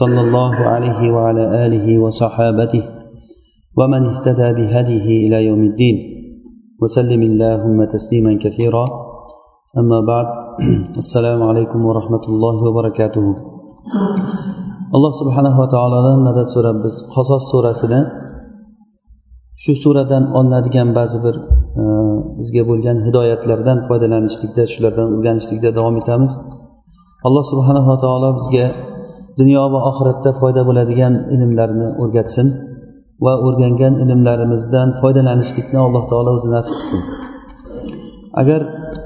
صلى الله عليه وعلى آله وصحابته ومن اهتدى بهديه إلى يوم الدين وسلم اللهم تسليما كثيرا أما بعد السلام عليكم ورحمة الله وبركاته alloh subhanava taolodan madad so'rab biz qasos surasini shu suradan olinadigan ba'zi bir e, bizga bo'lgan hidoyatlardan foydalanishlikda shulardan o'rganishlikda davom etamiz alloh subhanava taolo bizga dunyo va oxiratda foyda bo'ladigan ilmlarni o'rgatsin va o'rgangan ilmlarimizdan foydalanishlikni alloh taolo o'zi nasib qilsin. Agar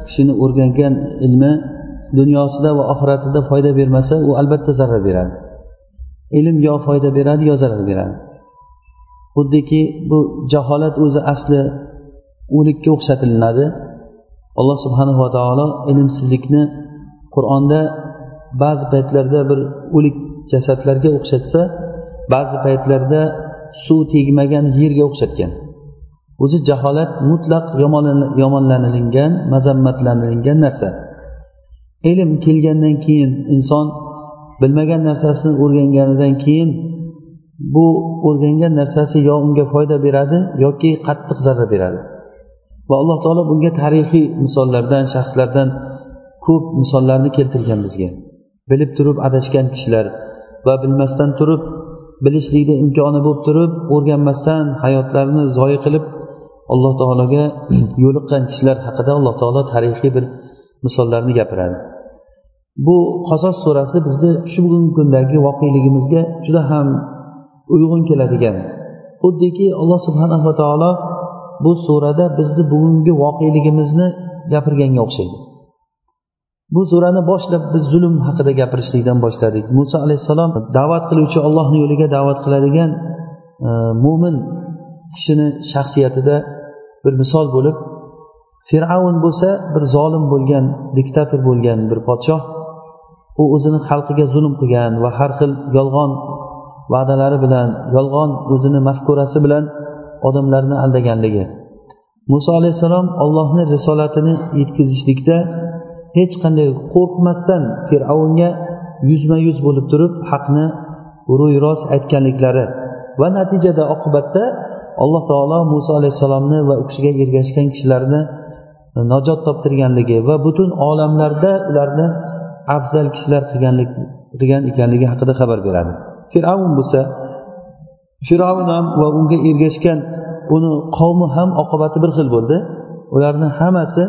kishini o'rgangan ilmi dunyosida va oxiratida foyda bermasa u albatta zarar beradi. Ilm yo foyda beradi yo zarar beradi. Xuddiki bu jaholat o'zi asli o'likka o'xshatilinadi alloh subhanava taolo ilmsizlikni qur'onda ba'zi paytlarda bir o'lik jasadlarga o'xshatsa ba'zi paytlarda suv tegmagan yerga o'xshatgan. O'zi jaholat mutlaq yomonlanilingan mazammatlanilingan narsa. Ilm kelgandan keyin inson bilmagan narsasini o'rganganidan keyin bu o'rgangan narsasi yo unga foyda beradi yoki qattiq zarar beradi. Va alloh taolo bunga tarixiy misollardan shaxslardan ko'p misollarni keltirgan bizga. Bilib turib adashgan kishilar va bilmasdan turib bilishlikni imkoni bo'lib turib o'rganmasdan hayotlarini zoyi qilib alloh taologa yo'liqqan kishilar haqida alloh taolo tarixiy bir misollarni gapiradi. Bu qasos surasi bizni shu bugungi kundagi voqeligimizga juda ham uyg'un keladigan. Xuddiki alloh subhanava taolo bu surada bizni bugungi voqeligimizni gapirganga o'xshaydi. Bu surani boshlab biz zulm haqida gapirishlikdan boshladik. Muso alayhissalom da'vat qiluvchi ollohni yo'liga da'vat qiladigan e, mo'min kishini shaxsiyatida bir misol bo'lib fir'avn bo'lsa bir zolim bo'lgan diktator bo'lgan bir podshoh u o'zini xalqiga zulm qilgan va har xil yolg'on va'dalari bilan yolg'on o'zini mafkurasi bilan odamlarni aldaganligi. Muso alayhissalom ollohni risolatini yetkazishlikda hech qanday qo'rqmasdan fir'avnga yuzma yuz bo'lib turib haqni ro'y rost aytganliklari va natijada oqibatda alloh taolo muso alayhissalomni va u kishiga ergashgan kishilarni e, najot toptirganligi va butun olamlarda ularni afzal kishilar qilganlik qilgan ekanligi haqida xabar beradi. Fir'avn bo'lsa fir'avn ham va unga ergashgan uni qavmi ham oqibati bir xil bo'ldi. Ularni hammasi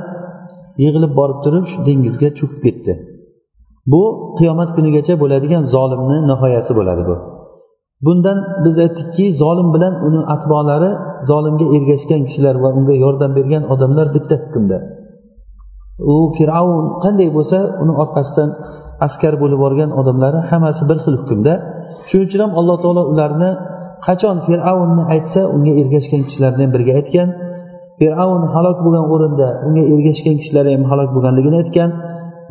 yig'ilib borib turib shu dengizga cho'kib ketdi. Bu qiyomat kunigacha bo'ladigan zolimni nihoyasi bo'ladi bu. Bundan biz aytdikki zolim bilan uni atbolari zolimga ergashgan kishilar va unga yordam bergan odamlar bitta hukmda. U fir'avn qanday bo'lsa uni orqasidan askar bo'lib borgan odamlari hammasi bir xil hukmda. Shuning uchun ham alloh taolo ularni qachon fir'avnni aytsa unga ergashgan kishilarni ham birga aytgan fir'avn halok bo'lgan o'rinda unga ergashgan kishilar ham halok bo'lganligini aytgan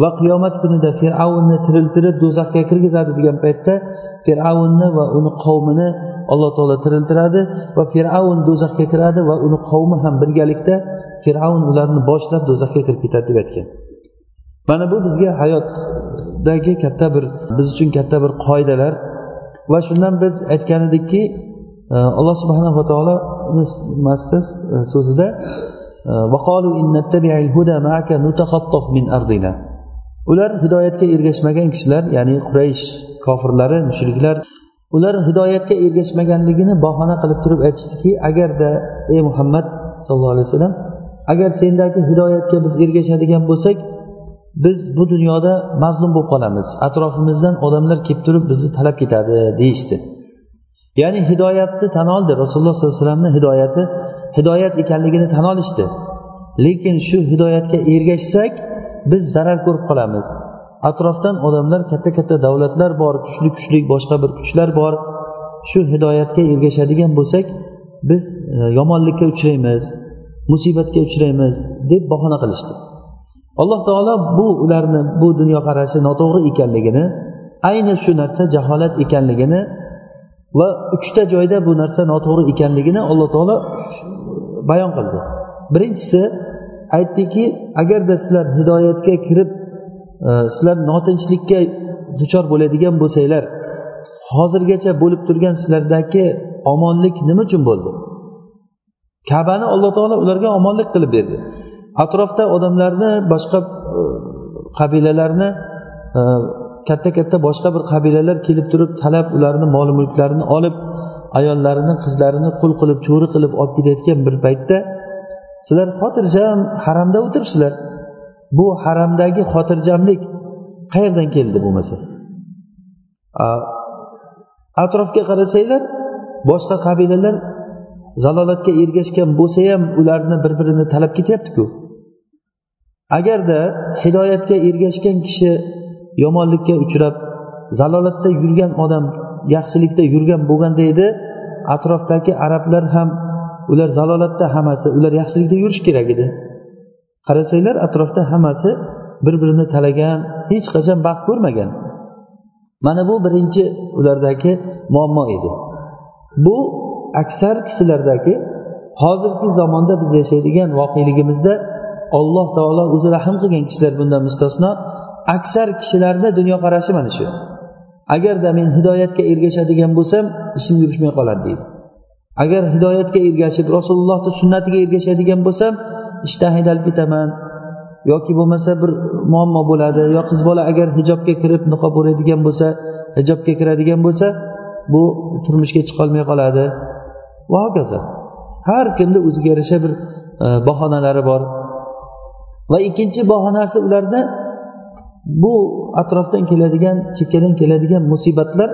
va qiyomat kunida fir'avnni tiriltirib do'zaxga kirgizadi degan paytda fir'avnni va uni qavmini alloh taolo tiriltiradi va fir'avn do'zaxga kiradi va uni qavmi ham birgalikda fir'avn ularni boshlab do'zaxga kirib ketadi deb aytgan. Mana bu bizga hayotdagi katta bir biz uchun katta bir qoidalar va shundan biz aytgan edikki e, alloh subhanava taolo nimasida e, so'zida e, ular hidoyatga ergashmagan kishilar ya'ni quraysh kofirlari mushriklar ular hidoyatga ergashmaganligini bahona qilib turib aytishdiki agarda ey muhammad sallallohu alayhi vasallam agar sendagi hidoyatga biz ergashadigan bo'lsak biz bu dunyoda mazlum bo'lib qolamiz. Atrofimizdan odamlar kelib turib bizni talab ketadi deyishdi. Ya'ni hidoyatni tan oldi. Rasululloh sollallohu alayhi vasallamni hidoyati hidoyat ekanligini tan olishdi. Lekin shu hidoyatga ergashsak biz zarar ko'rib qolamiz. Atrofdan odamlar katta katta davlatlar bor kuchli kuchli boshqa bir kuchlar bor. Shu hidoyatga ergashadigan bo'lsak biz e, yomonlikka uchraymiz musibatga uchraymiz deb bahona qilishdi. Alloh taolo bu ularni bu dunyoqarashi noto'g'ri ekanligini ayni shu narsa jaholat ekanligini va uchta joyda bu narsa noto'g'ri ekanligini alloh taolo bayon qildi. Birinchisi aytdiki agarda sizlar hidoyatga kirib e, sizlar notinchlikka duchor bo'ladigan bo'lsanglar hozirgacha bo'lib turgan sizlardagi omonlik nima uchun bo'ldi? Kabani alloh taolo ularga omonlik qilib berdi. Atrofda odamlarni boshqa e, qabilalarni e, katta katta boshqa bir qabilalar kelib turib talab ularni mol mulklarini olib ayollarini qizlarini qul qilib cho'ri qilib olib ketayotgan bir paytda sizlar xotirjam haramda o'tiribsizlar. Bu haramdagi xotirjamlik qayerdan keldi bo'lmasa atrofga qarasanglar boshqa qabilalar zalolatga ergashgan bo'lsa ham ularni bir birini talab ketyaptiku. Agarda hidoyatga ergashgan kishi yomonlikka uchrab zalolatda yurgan odam yaxshilikda yurgan bo'lganda edi atrofdagi arablar ham ular zalolatda hammasi ular yaxshilikda yurish kerak edi. Qarasanglar atrofda hammasi bir birini talagan hech qachon baxt ko'rmagan. Mana bu birinchi ulardagi muammo edi. Bu aksar kishilardagi hozirgi zamonda biz yashaydigan voqeligimizda alloh taolo o'zi rahm qilgan kishilar bundan mustasno. Aksar kishilarni dunyoqarashi mana shu agarda men hidoyatga ergashadigan bo'lsam ishim yurishmay qoladi deydi. Agar hidoyatga ergashib rasulullohni sunnatiga ergashadigan bo'lsam ishdan haydalib ketaman. Yoki bo'lmasa bir muammo bo'ladi yo qiz bola agar hijobga kirib niqob o'raydigan bo'lsa hijobga kiradigan bo'lsa bu turmushga chiqolmay qoladi. Va hokazo. Har kimni o'ziga yarasha bir e, bahonalari bor. Va ikkinchi bahonasi ularni bu atrofdan keladigan chekkadan keladigan musibatlar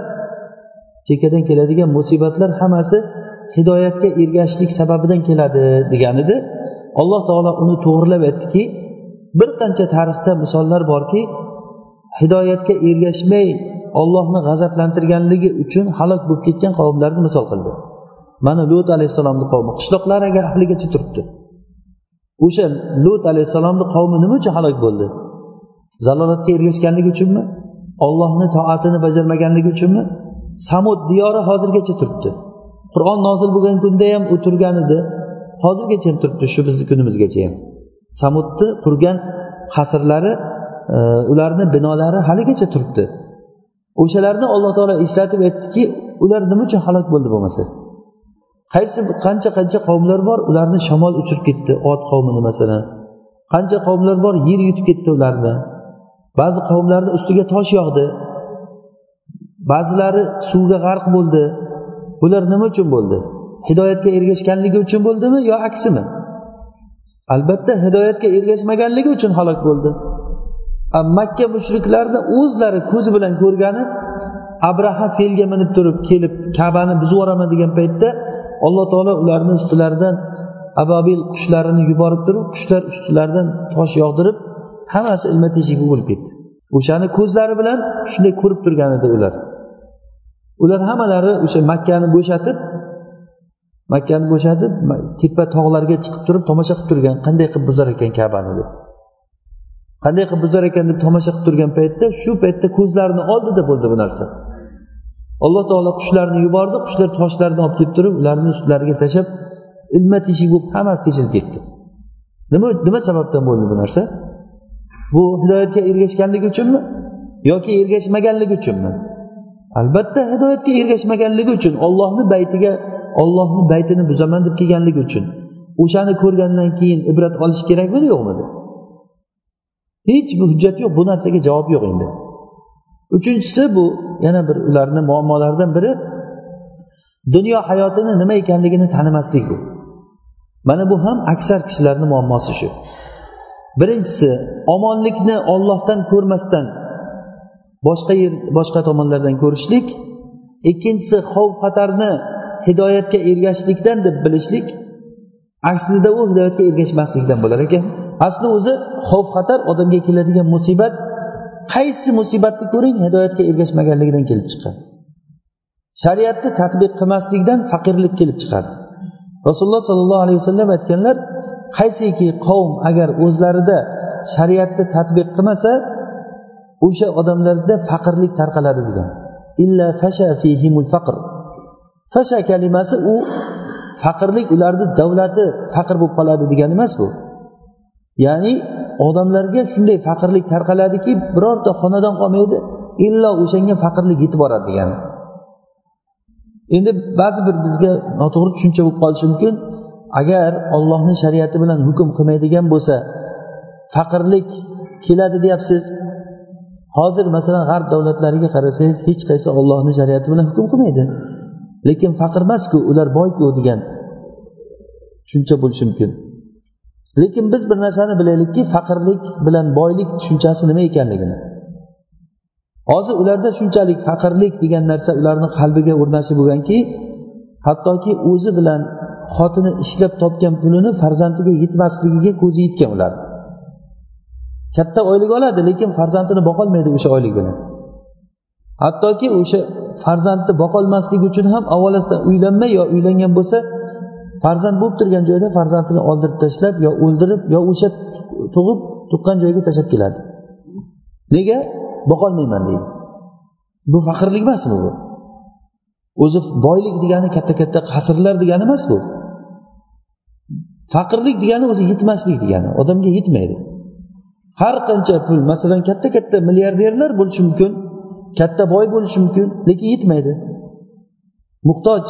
chekkadan keladigan musibatlar hammasi hidoyatga ergashishlik sababidan keladi degan edi alloh taolo uni to'g'irlab aytdiki bir qancha tarixda misollar borki hidoyatga ergashmay ollohni g'azablantirganligi uchun halok bo'lib ketgan qavmlarni misol qildi. Mana lut alayhissalomni qavmi qishloqlariga ahligacha turibdi. O'sha lut alayhissalomni qavmi nima uchun halok bo'ldi? Zalolatga ergashganligi uchunmi? Ollohni toatini bajarmaganligi uchunmi? Samud diyori hozirgacha turibdi. Qur'on nozil bo'lgan kunda ham u turgan edi. Hozirgacha ham turibdi shu bizni kunimizgacha ham. Samudni qurgan qasrlari e, ularni binolari haligacha turibdi. O'shalarni alloh taolo eslatib aytdiki ular nima uchun halok bo'ldi bo'lmasa? Qaysi qancha qancha qavmlar bor ularni shamol uchirib ketdi ot qavmini masalan. Qancha qavmlar bor yer yutib ketdi ularni. Ba'zi qavmlarni ustiga tosh yog'di. Ba'zilari suvga g'arq bo'ldi. Bular nima uchun bo'ldi? Hidoyatga ergashganligi uchun bo'ldimi yo aksimi? Albatta hidoyatga ergashmaganligi uchun halok bo'ldi. Makka mushriklarni o'zlari ko'zi bilan ko'rgani abraha felga minib turib kelib kabani buzib yuboraman degan paytda alloh taolo ularni ustilaridan ababil qushlarini yuborib turib qushlar ustilaridan tosh yog'dirib hammasi ilma teshigi bo'lib ketdi. O'shani ko'zlari bilan shunday ko'rib turgan edi ular. Ular hammalari o'sha makkani bo'shatib makkani bo'shatib tepa tog'larga chiqib turib tomosha qilib turgan qanday qilib buzar ekan kabani deb. Qanday qilib buzar ekan deb tomosha qilib turgan paytda shu paytda ko'zlarini oldida bo'ldi bu narsa. Alloh taolo qushlarni yubordi qushlar toshlarni olib kelib turib ularni ustlariga tashlab ilma teshik bo'lib hammasi teshilib ketdi. Nima nima sababdan bo'ldi bu narsa? Bu hidoyatga ergashganligi uchunmi? Yoki ergashmaganligi uchunmi? Albatta hidoyatga ergashmaganligi uchun ollohni baytiga ollohni baytini buzaman deb kelganligi uchun. O'shani ko'rgandan keyin ibrat olish kerakmidi yo'qmidi hech bir hujjat yo'q bu narsaga javob yo'q endi. Uchinchisi bu yana bir ularni muammolaridan biri dunyo hayotini nima ekanligini tanimaslik bu. Mana bu ham aksar kishilarni muammosi shu birinchisi omonlikni ollohdan ko'rmasdan boshqa yer boshqa tomonlardan ko'rishlik. Ikkinchisi xavf xatarni hidoyatga ergashishlikdan deb bilishlik. Aslida u hidoyatga ergashmaslikdan bo'lar ekan. Asli o'zi xavf xatar odamga keladigan musibat. Qaysi musibatni ko'ring hidoyatga ergashmaganligidan kelib chiqadi. Shariatni tadbiq qilmaslikdan faqirlik kelib chiqadi. Rasululloh sollallohu alayhi vasallam aytganlar qaysiki qavm agar o'zlarida shariatni tadbiq qilmasa o'sha odamlarda faqirlik tarqaladi degan. Illa fasha fihimul faqr. Fasha kalimasi u faqirlik ularni davlati faqir bo'lib qoladi degani emas bu. Ya'ni odamlarga shunday faqirlik tarqaladiki birorta xonadon qolmaydi illo o'shanga faqirlik yetib boradi degani. Endi ba'zi bir bizga noto'g'ri tushuncha bo'lib qolishi mumkin. Agar ollohni shariati bilan hukm qilmaydigan bo'lsa faqirlik keladi deyapsiz. Hozir masalan g'arb davlatlariga qarasangiz hech qaysi ollohni shariati bilan hukm qilmaydi. Lekin faqir emasku ular boyku degan tushuncha bo'lishi mumkin. Lekin biz bir narsani bilaylikki faqirlik bilan boylik tushunchasi nima ekanligini. Hozir ularda shunchalik faqirlik degan narsa ularni qalbiga o'rnashib bo'lganki hattoki o'zi bilan xotini ishlab topgan pulini farzandiga yetmasligiga ko'zi yetgan ular. Katta oylik oladi lekin farzandini boqolmaydi o'sha oylik bilan. Hattoki o'sha farzandni boqolmasligi uchun ham avvalasidan uylanmay yo uylangan bo'lsa farzand bo'lib turgan joyda farzandini oldirib tashlab yo o'ldirib yo o'sha tug'ib tuqqan joyiga tashlab keladi. Nega? Boqolmayman deydi. Bu faqirlik emasmi bu? O'zi boylik degani katta katta qasrlar degani emas bu. Faqirlik degani o'zi yetmaslik degani odamga yetmaydi. Har qancha pul masalan katta katta milliarderlar bo'lishi mumkin katta boy bo'lishi mumkin lekin yetmaydi. Muhtoj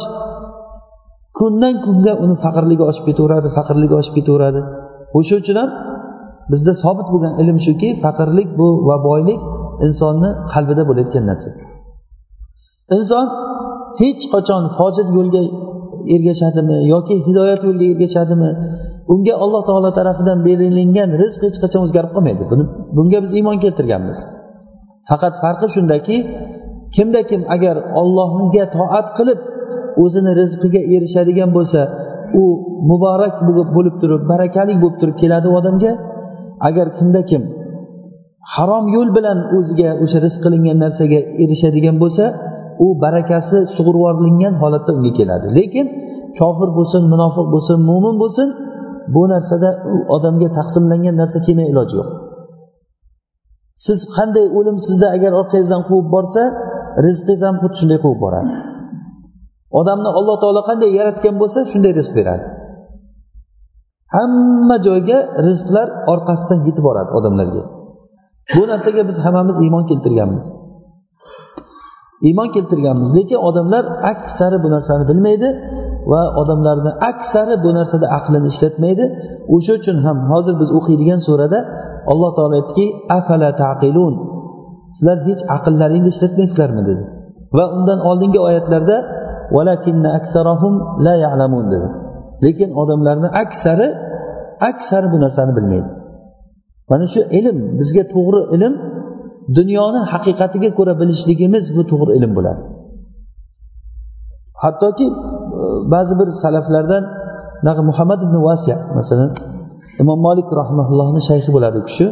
kundan kunga uni faqirligi oshib ketaveradi faqirligi oshib ketaveradi. O'sha uchun ham bizda sobit bo'lgan ilm shuki faqirlik bu va boylik insonni qalbida bo'layotgan narsa. Inson hech qachon fojir yo'lga ergashadimi yoki hidoyat yo'liga ergashadimi unga alloh taolo tarafidan berilingan rizq hech qachon o'zgarib qolmaydi. Buni bunga biz iymon keltirganmiz. Faqat farqi shundaki kimda kim agar ollohga toat qilib o'zini rizqiga erishadigan bo'lsa u muborak bo'lib turib barakali bo'lib turib keladi u odamga. Agar kimda kim harom yo'l bilan o'ziga o'sha rizq qilingan narsaga erishadigan bo'lsa u barakasi sug'urvorlingan holatda unga keladi. Lekin kofir bo'lsin munofiq bo'lsin mo'min bo'lsin bu narsada u odamga taqsimlangan narsa kelmay iloji yo'q. Siz qanday o'lim sizni agar orqangizdan quvib borsa rizqingiz ham xuddi shunday quvib boradi. Odamni alloh taolo qanday yaratgan bo'lsa shunday rizq beradi. Hamma joyga rizqlar orqasidan yetib boradi odamlarga. Bu narsaga biz hammamiz iymon keltirganmiz. Iymon keltirganmiz. Lekin odamlar aksari bu narsani bilmaydi va odamlarni aksari bu narsada aqlini ishlatmaydi. O'sha uchun ham hozir biz o'qiydigan surada alloh taolo aytdiki afala taqilun? Sizlar hech aqllaringni ishlatmaysizlarmi? dedi. Va undan oldingi oyatlarda la ya'lamun dedi. Lekin odamlarni aksari aksari bu narsani bilmaydi. Mana shu ilm bizga to'g'ri ilm dunyoni haqiqatiga ko'ra bilishligimiz bu to'g'ri ilm bo'ladi. Hattoki e, ba'zi bir salaflardan muhammad ibn vasiya masalan imom molik rahmaullohni shayxi bo'ladi u kishi.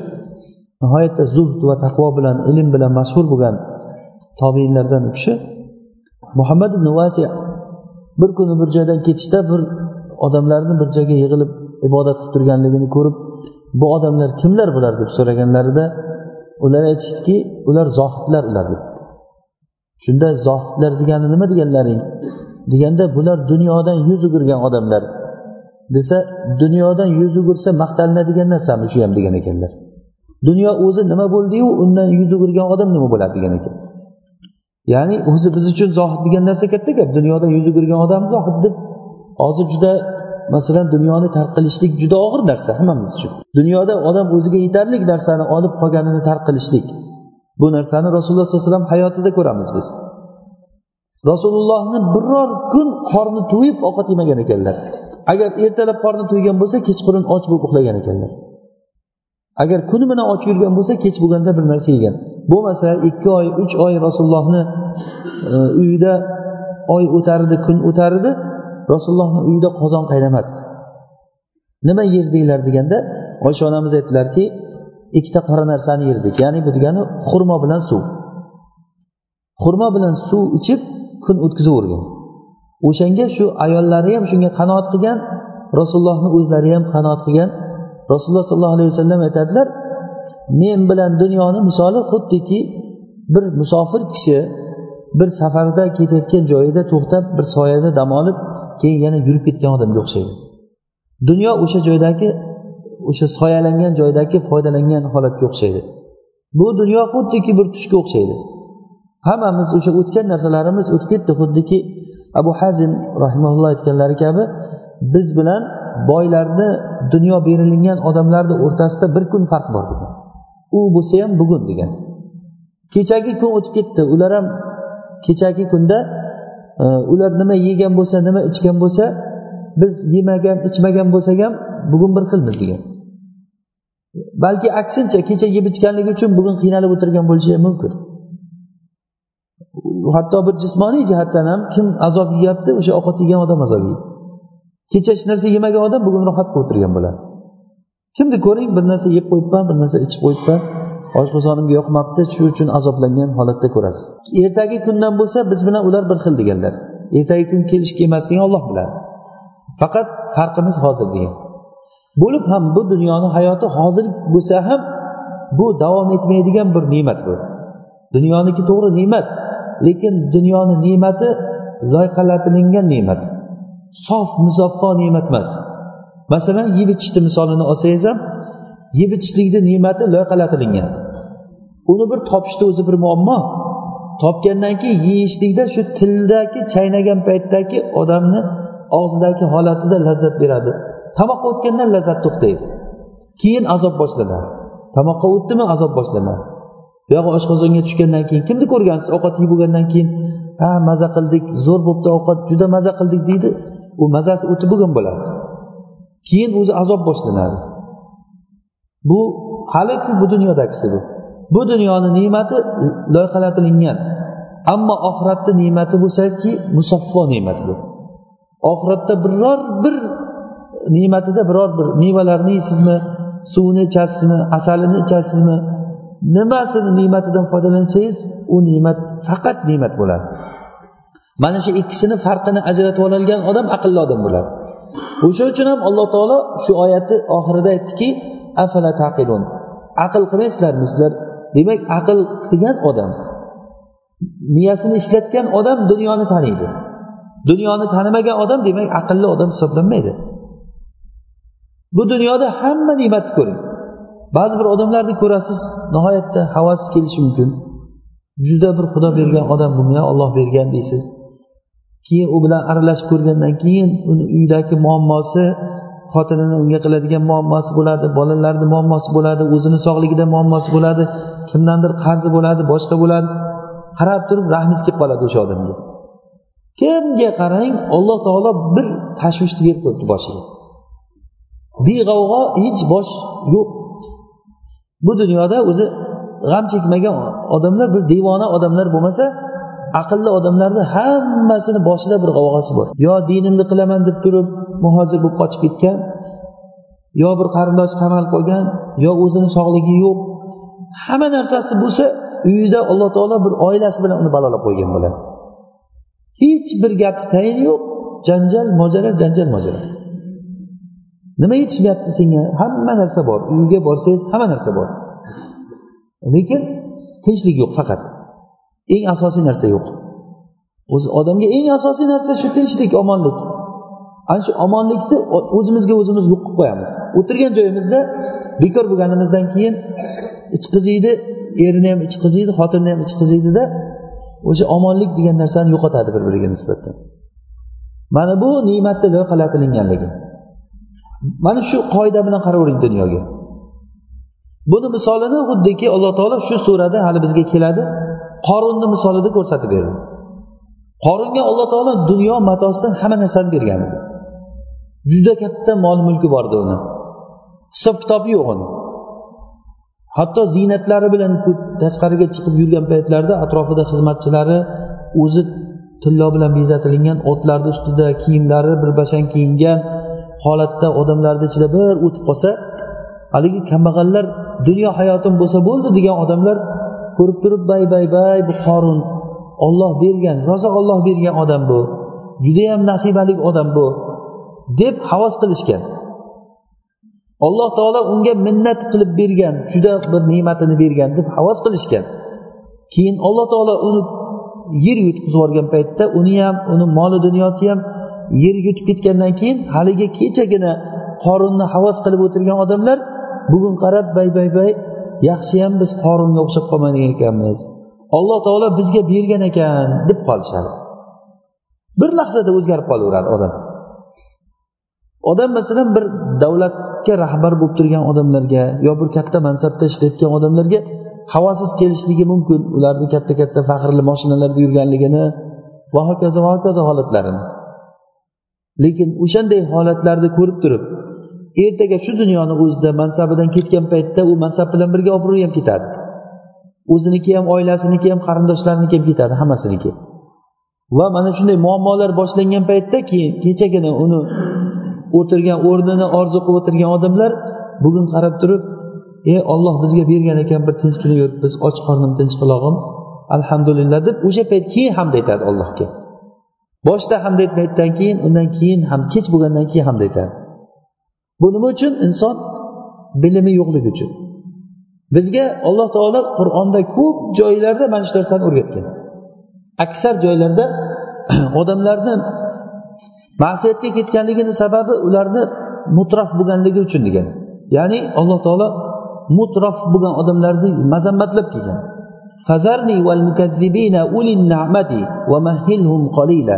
Nihoyatda zuhd va taqvo bilan ilm bilan mashhur bo'lgan tobiinlardan u kishi. Muhammad ibn vasiya bir kuni bir joydan ketishda bir odamlarni bir joyga yig'ilib ibodat qilib turganligini ko'rib bu odamlar kimlar bular deb so'raganlarida ular aytishdiki ular zohidlar ular deb shunda zohidlar degani nima deganlaring? Deganda bular dunyodan yuz o'girgan odamlar. Desa dunyodan yuz o'girsa maqtalinadigan narsami shu ham degan ekanlar. Dunyo o'zi nima bo'ldiyu undan yuz o'girgan odam nima bo'ladi degan ekan. Ya'ni o'zi biz uchun zohid degan narsa katta gap. Dunyodan yuz o'girgan odam zohid deb hozir juda masalan dunyoni tark qilishlik juda og'ir narsa hammamiz uchun. Dunyoda odam o'ziga yetarli narsani olib qolganini tark qilishlik. Bu narsani rasululloh sollallohu alayhi vasallam hayotida ko'ramiz biz. Rasulullohni biror kun qorni to'yib ovqat yemagan ekanlar. Agar ertalab qorni to'ygan bo'lsa kechqurun och bo'lib uxlagan ekanlar. Agar kuni bilan och yurgan bo'lsa kech bo'lganda bir narsa yegan. Bo'lmasa ikki oy uch oy rasulullohni e, uyida oy o'tardi kun o'tardi. Rasulullohni uyida qozon qaynamasdi. Nima yerdinglar deganda oysha onamiz aytdilarki ikkita qora narsani yerdik. Ya'ni bu degani xurmo bilan suv. Xurmo bilan suv ichib kun o'tkazavergan. O'shanga shu ayollari ham shunga qanoat qilgan rasulullohni o'zlari ham qanoat qilgan. Rasululloh sollallohu alayhi vasallam aytadilar men bilan dunyoni misoli xuddiki bir musofir kishi bir safarda ketayotgan joyida to'xtab bir soyada dam olib keyin yana yurib ketgan odamga o'xshaydi. Dunyo o'sha joydagi o'sha soyalangan joydagi foydalangan holatga o'xshaydi. Bu dunyo xuddiki bir tushga o'xshaydi. Hammamiz o'sha o'tgan narsalarimiz o'tib ketdi xuddiki abu hazim rahimaulloh aytganlari kabi biz bilan boylarni dunyo berilingan odamlarni o'rtasida bir kun farq bor degan. U bo'lsa ham bugun degan. Kechagi kun o'tib ketdi ular ham kechagi kunda ular nima yegan bo'lsa nima ichgan bo'lsa biz yemagan ichmagan bo'lsak ham bugun bir xilmiz degan balki aksincha kecha yeb ichganligi uchun bugun qiynalib o'tirgan bo'lishi mumkin. Hatto bir jismoniy jihatdan ham kim azob yeyapti o'sha ovqat yegan odam azob yeydi. Kecha hech narsa yemagan odam bugun rohat qilib o'tirgan bo'ladi. Kimni ko'ring bir narsa yeb qo'yibman bir narsa ichib qo'yibman. Oshqozonimga yoqmabdi shu uchun azoblangan holatda ko'rasiz. Ertagi kundan bo'lsa biz bilan ular bir xil deganlar. Ertagi kun kelish kelmasligini olloh biladi faqat farqimiz hozir degan bo'lib ham bu dunyoni hayoti hozir bo'lsa ham bu davom etmaydigan bir ne'mat bu. Dunyoniki to'g'ri ne'mat lekin dunyoni ne'mati loyqalatilingan ne'mat. Sof musaffo ne'mat emas. Masalan yeb ichishni misolini olsangiz ham yeb ichishlikni ne'mati loyqalatilingan uni bir topishni o'zi bir muammo. Topgandan keyin yeyishlikda shu tildagi chaynagan paytdagi odamni og'zidagi holatida lazzat beradi. Tomoqqa o'tgandan lazzat to'xtaydi. Keyin azob boshlanadi. Tomoqqa o'tdimi azob boshlanadi. Buyog'i oshqozonga tushgandan keyin kimni ko'rgansiz? Ovqat yeb bo'lgandan keyin ha maza qildik zo'r bo'libdi ovqat juda maza qildik deydi. U mazasi o'tib bo'lgan bo'ladi. Keyin o'zi azob boshlanadi. Bu haliki bu dunyodagisi bu. Bu dunyoni ne'mati loyqalatilingan ammo oxiratni ne'mati bo'lsaki musaffo ne'mat bu. Oxiratda biror bir ne'matida biror bir mevalarni yeysizmi suvini ichasizmi asalini ichasizmi nimasini ne'matidan foydalansangiz u ne'mat faqat ne'mat bo'ladi. Mana shu ikkisini farqini ajratib ololgan odam aqlli odam bo'ladi. O'sha uchun ham alloh taolo shu oyatni oxirida aytdiki afala taqilun. Aql qilmaysizlarmi sizlar demak aql qilgan odam miyasini ishlatgan odam dunyoni taniydi. Dunyoni tanimagan odam demak aqlli odam hisoblanmaydi. Bu dunyoda hamma ne'matni ko'ring. Ba'zi bir odamlarni ko'rasiz nihoyatda havas kelishi mumkin. Juda bir xudo bergan odam bunga olloh bergan deysiz. Keyin u bilan aralashib ko'rgandan keyin uni uydagi muammosi xotinini unga qiladigan muammosi bo'ladi bolalarni muammosi bo'ladi o'zini sog'ligida muammosi bo'ladi kimdandir qarzi bo'ladi boshqa bo'ladi. Qarab turib rahmingiz kelib qoladi o'sha odamga. Kimga qarang alloh taolo bir tashvishni berib qo'yibdi boshiga. Beg'avg'o hech bosh yo'q. Bu dunyoda o'zi g'am chekmagan odamlar bir devona odamlar bo'lmasa aqlli odamlarni hammasini boshida bir g'avg'osi bor. Yo dinimni qilaman deb turib muhojir bo'lib qochib ketgan yo bir qarindoshi qamalib qolgan yo o'zini sog'ligi yo'q. Hamma narsasi bo'lsa uyida alloh taolo bir oilasi bilan uni balolab qo'ygan bo'ladi. Hech bir gapni tayini yo'q. Janjal mojaro janjal mojaro nima yetishmayapti senga? Hamma narsa bor. Uyga borsangiz hamma narsa bor. Lekin tinchlik yo'q faqat. Eng asosiy narsa yo'q. O'zi odamga eng asosiy narsa shu tinchlik omonlik. Ana shu omonlikni o'zimizga o'zimiz yo'q qilib qo'yamiz. O'tirgan joyimizda bekor bo'lganimizdan keyin ich qiziydi erini ham ich qiziydi xotinni ham ich qiziydida o'sha omonlik degan narsani yo'qotadi bir biriga nisbatan. Mana bu ne'matni loyqalatilinganligi mana shu qoida bilan qaravering dunyoga. Buni misolini xuddiki alloh taolo shu surada hali bizga keladi. Qorunni misolida ko'rsatib berdi. Qorunga alloh taolo dunyo matosidan hamma narsani bergan edi. Juda katta mol mulki bor edi uni. Hisob kitobi yo'q uni. Hatto ziynatlari bilan tashqariga chiqib yurgan paytlarida atrofida xizmatchilari o'zi tillo bilan bezatilgan otlarni ustida kiyimlari bir bashang kiyingan holatda odamlarni ichida bir o'tib qolsa haligi kambag'allar dunyo hayotim bo'lsa bo'ldi degan odamlar ko'rib turib bay bay bay bu qorun olloh bergan rosa olloh bergan odam bu. Judayam nasibali odam bu deb havas qilishgan. Alloh taolo unga minnat qilib bergan juda bir ne'matini bergan deb havas qilishgan. Keyin alloh taolo uni yer yutqizib yuborgan paytda uni ham uni moli dunyosi ham yer yutib ketgandan keyin haligi kechagina qorunni havas qilib o'tirgan odamlar bugun qarab bay bay bay yaxshiyam biz qoringa o'xshab qolmagan ekanmiz. Alloh taolo bizga bergan ekan deb qolishadi. Bir lahzada o'zgarib qolaveradi odam. Odam masalan bir davlatga rahbar bo'lib turgan odamlarga yo bir katta mansabda ishlayotgan odamlarga havosiz kelishligi mumkin. Ularni katta katta faxrli moshinalarda yurganligini va hokazo va hokazo holatlarini. Lekin o'shanday holatlarni ko'rib turib ertaga shu dunyoni o'zida mansabidan ketgan paytda u mansab bilan birga obro'yi ham ketadi. O'ziniki ham oilasiniki ham qarindoshlariniki ham ketadi hammasiniki. Va mana shunday muammolar boshlangan paytda keyin kechagina uni o'tirgan o'rnini orzu qilib o'tirgan odamlar bugun qarab turib e olloh bizga bergan ekan bir tinchgina yuribmiz och qornim tinch qulog'im alhamdulillah deb o'sha payt keyin hamd aytadi allohga. Boshida hamd aytmaydidan keyin undan keyin ham kech bo'lgandan keyin hamd aytadi. bu nima uchun inson bilimi yo'qligi uchun bizga alloh taolo qur'onda ko'p joylarda mana shu narsani o'rgatgan aksar joylarda odamlarni ma'siyatga ketganligini sababi ularni mutrof bo'lganligi uchun degan ya'ni alloh taolo mutrof bo'lgan odamlarni mazammatlab kelgan فذرني والمكذبين أولي النعمة ومهلهم قليلا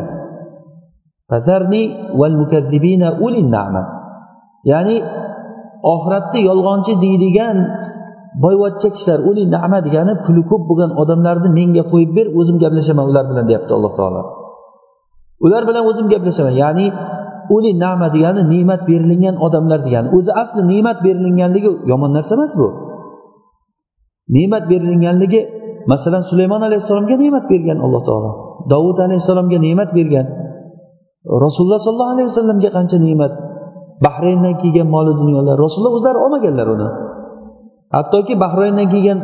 فذرني والمكذبين أولي النعمة ya'ni oxiratda yolg'onchi deydigan boyvachcha kishilar uli nama degani puli ko'p bo'lgan odamlarni menga qo'yib ber o'zim gaplashaman ular bilan deyapti alloh taolo. Ular bilan o'zim gaplashaman ya'ni uli nama degani ne'mat berilingan odamlar degani. O'zi asli ne'mat berilinganligi yomon narsa emas bu. Ne'mat berilinganligi masalan sulaymon alayhissalomga ne'mat bergan alloh taolo. Dovud alayhissalomga ne'mat bergan. Rasululloh sollallohu alayhi vasallamga qancha ne'mat bahrayndan kelgan moli dunyolar rasululloh o'zlari olmaganlar uni. Hattoki bahrayndan kelgan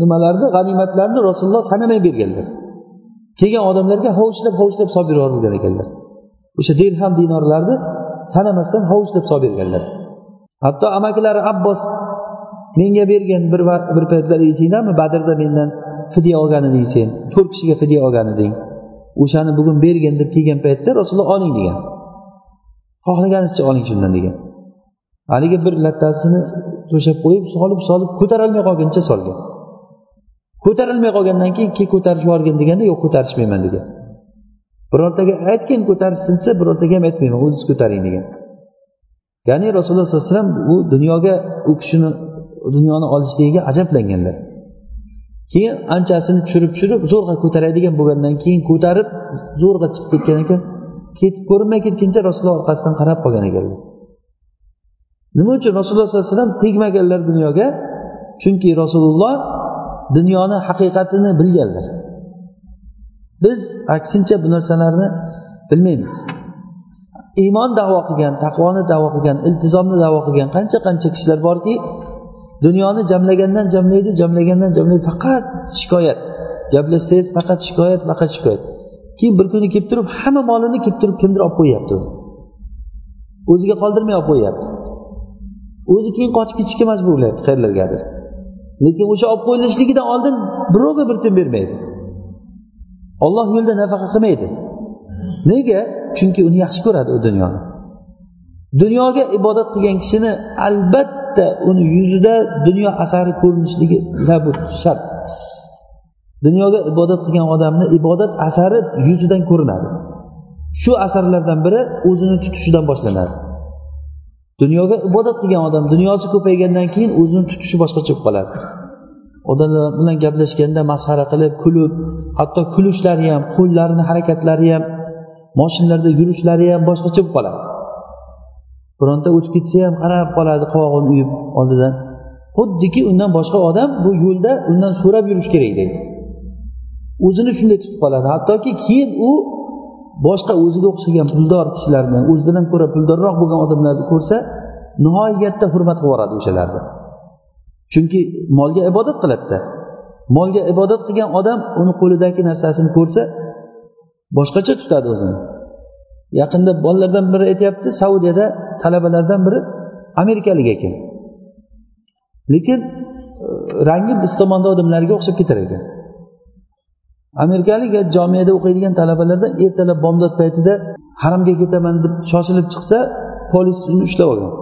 nimalarni g'animatlarni rasululloh sanamay berganlar. Kelgan odamlarga hovuchlab hovuchlab solib yuborgan ekanlar. O'sha dirham dinorlarni sanamasdan hovuchlab solib berganlar. Hatto amakilari abbos menga bergin bir bir paytlar esingdami badrda mendan fidya olgan eding sen to'rt kishiga fidya olgan eding o'shani bugun bergin deb kelgan paytda rasululloh oling degan. Xohlaganingizcha oling shundan degan. Haligi bir lattasini to'shab qo'yib solib solib ko'tarolmay qolguncha solgan. Ko'tarilmay qolgandan keyin keyin ko'tarib yuborgin deganda yo'q ko'tarishmayman degan. Birortaga aytgin ko'tarishsin desa birortaga ham aytmayman o'zingiz ko'taring degan. Ya'ni rasululloh sollallohu alayhi vasallam u dunyoga u kishini dunyoni olishligiga ajablanganlar. Keyin anchasini tushirib tushirib zo'rg'a ko'taradigan bo'lgandan keyin ko'tarib zo'rg'a chiqib ketgan ekan ketib ko'rinmay ketguncha rasululloh orqasidan qarab qolgan ekanlar. Nima uchun? Rasululloh sollallohu alayhi vasallam tegmaganlar dunyoga chunki rasululloh dunyoni haqiqatini bilganlar. Biz aksincha bu narsalarni bilmaymiz. Iymon davo qilgan taqvoni davo qilgan iltizomni davo qilgan qancha qancha kishilar borki dunyoni jamlagandan jamlaydi jamlagandan jamlaydi faqat shikoyat. Gaplashsangiz faqat shikoyat faqat shikoyat. Keyin bir kuni kelib turib hamma molini kelib turib kimdir olib qo'yyapti. O'ziga qoldirmay olib qo'yyapti. O'zi keyin qochib ketishga majbur bo'lyapti qayerlargadir lekin o'sha olib qo'yilishligidan oldin birovga bir tiyin bermaydi. Olloh yo'lida nafaqa qilmaydi. Nega? Chunki uni yaxshi ko'radi u dunyoni dunyoga ibodat qilgan kishini albatta uni yuzida dunyo asari ko'rinishligi shart. Dunyoga ibodat qilgan odamni ibodat asari yuzidan ko'rinadi. Shu asarlardan biri o'zini tutishidan boshlanadi. Dunyoga ibodat qilgan odam dunyosi ko'paygandan keyin o'zini tutishi boshqacha bo'lib qoladi. Odamlar bilan gaplashganda masxara qilib kulib hatto kulishlari ham qo'llarini harakatlari ham moshinalarda yurishlari ham boshqacha bo'lib qoladi. Bironta o'tib ketsa ham qarab qoladi qovog'ini uyib oldidan. Xuddiki undan boshqa odam bu yo'lda undan so'rab yurish kerak deydi. O'zini shunday tutib qoladi. Hattoki keyin u boshqa o'ziga o'xshagan puldor kishilarni o'zidan ko'ra puldorroq bo'lgan odamlarni ko'rsa nihoyatda hurmat qilib yuboradi o'shalarni chunki molga ibodat qiladida. Molga ibodat qilgan odam uni qo'lidagi narsasini ko'rsa boshqacha tutadi o'zini. Yaqinda bolalardan biri aytyapti saudiyada talabalardan biri amerikalik ekan. Lekin rangi biz tomonda odamlarga o'xshab ketar ekan amerikalik jomiyada o'qiydigan talabalardan ertalab bomdod paytida haramga ketaman deb shoshilib chiqsa polis uni ushlab olgan.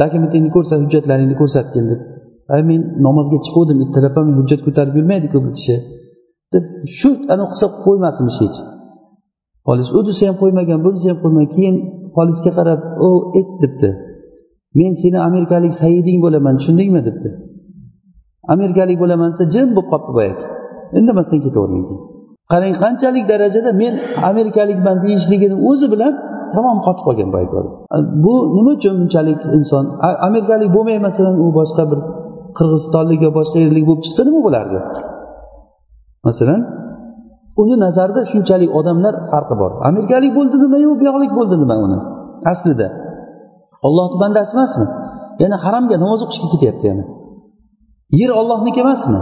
Dokumentingni ko'rsat hujjatlaringni ko'rsatgin deb. Ay men namozga chiquvdim ertalab ham hujjat ko'tarib yurmaydiku bu kishi deb shu ana qilsa qo'ymasmish hech. Polis u desa ham qo'ymagan bunisi ham qo'ymagan keyin polisga qarab o et debdi. Men seni amerikalik saiding bo'laman tushundingmi? debdi. Amerikalik bo'laman desa jim bo'lib qolibdi boyagi. Indamasdan ketavergan keyin qarang qanchalik darajada men amerikalikman deyishligini o'zi bilan tamom qotib qolgan boyagi odam bu nima uchun bunchalik inson? Amerikalik bo'lmay masalan u boshqa bir qirg'izistonlik yo boshqa yerlik bo'lib chiqsa nima bo'lardi? Masalan uni nazarida shunchalik odamlar farqi bor. Amerikalik bo'ldi nimayu bu yoqlik bo'ldi nima uni? Aslida. Ollohni bandasi emasmi? Yana haromga namoz o'qishga ketyapti yana. Yer ollohniki emasmi?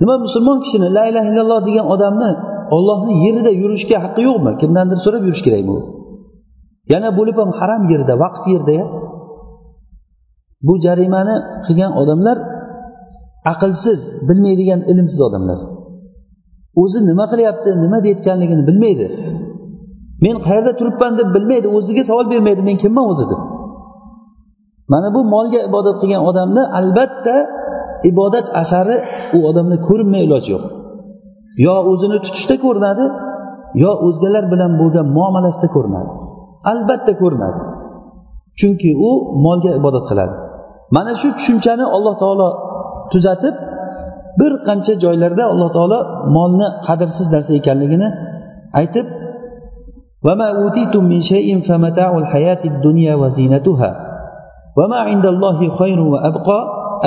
Nima musulmon kishini la ilaha illalloh degan odamni ollohni yerida yurishga haqqi yo'qmi? Kimdandir so'rab yurish kerakmi u? Yana bo'lib ham haram yerda vaqf yerda bu jarimani qilgan odamlar aqlsiz bilmaydigan ilmsiz odamlar. O'zi nima qilyapti nima deyayotganligini bilmaydi. Men qayerda turibman deb bilmaydi o'ziga savol bermaydi men kimman o'zi deb. Mana bu molga ibodat qilgan odamni albatta ibodat asari u odamda ko'rinmay iloji yo'q yo o'zini tutishda ko'rinadi yo o'zgalar bilan bo'lgan muomalasida ko'rinadi albatta ko'rinadi chunki u molga ibodat qiladi mana shu tushunchani alloh taolo tuzatib bir qancha joylarda alloh taolo molni qadrsiz narsa ekanligini aytib وما أوتيتم من شيء فمتاع الحياة الدنيا وزينتها وما عند الله خير وأبقى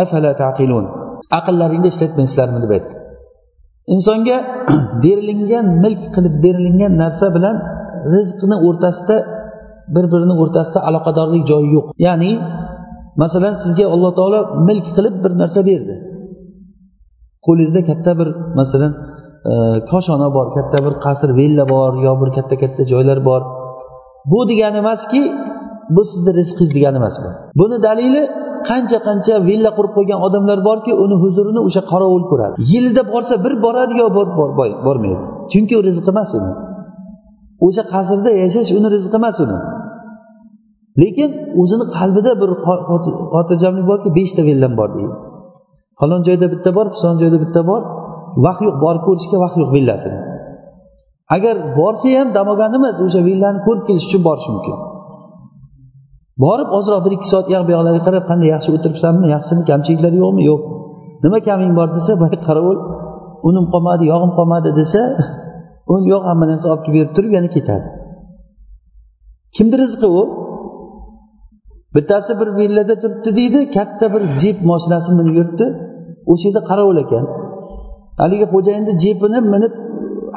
afala taqilun? Aqllaringni ishlatmaysizlarmi deb aytdi. Insonga berilingan milk qilib berilingan narsa bilan rizqni o'rtasida bir birini o'rtasida aloqadorlik joyi yo'q. Ya'ni masalan sizga alloh taolo milk qilib bir narsa berdi. Qo'lingizda katta bir masalan e, koshona bor katta bir qasr villa bor yo bir katta katta joylar bor. Bu degani emaski bu sizni rizqingiz degani emas bu. Buni dalili qancha qancha villa qurib qo'ygan odamlar borki uni huzurini o'sha qorovul ko'radi. Yilda borsa bir boradi yo bormaydi. Chunki u rizqi emas uni. O'sha qasrda yashash uni rizqi emas uni. Lekin o'zini qalbida bir xotirjamlik borki beshta villam bor deydi. Falon joyda bitta bor falon joyda bitta bor. Vaqt yo'q borib ko'rishga vaqt yo'q villasini. Agar borsa ham dam olgani emas o'sha villani ko'rib kelish uchun borishi mumkin. Borib ozroq bir ikki soat uyoq bu yoqlarga qarab qanday yaxshi o'tiribsanmi yaxshimi kamchiliklari yo'qmi? Yo'q. Nima kaming bor desa boya qarovul unim qolmadi yog'im qolmadi desa un yo'q hamma narsa olib kelib berib turib yana ketadi. Kimni rizqi u. Bittasi bir villada turibdi deydi katta bir jip moshinasini minib yuribdi. O'sha yerda qarovul ekan. Haligi xo'jayinni jipini minib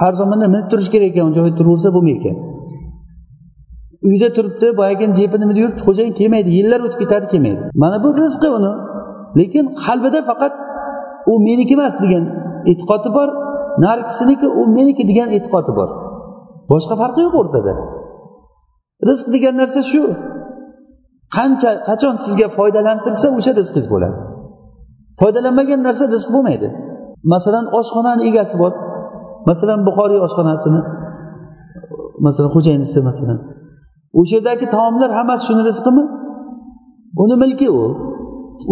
har zamonda minib turish kerak ekan u joyda turaversa bo'lmaydi uyda turibdi boyagini jepini minib yuribdi xo'jayin kelmaydi yillar o'tib ketadi kelmaydi. Mana bu rizqi uni. Lekin qalbida faqat u meniki emas degan e'tiqodi bor narigisiniki u meniki degan e'tiqodi bor. Boshqa farqi yo'q o'rtada. Rizq degan narsa shu. Qancha qachon sizga foydalantirsa o'sha rizqingiz bo'ladi. Foydalanmagan narsa rizq bo'lmaydi. Masalan oshxonani egasi bor. Masalan buxoriy oshxonasini. Masalan xo'jayinisi masalan. O'sha yerdagi taomlar hammasi shuni rizqimi? Uni milki u.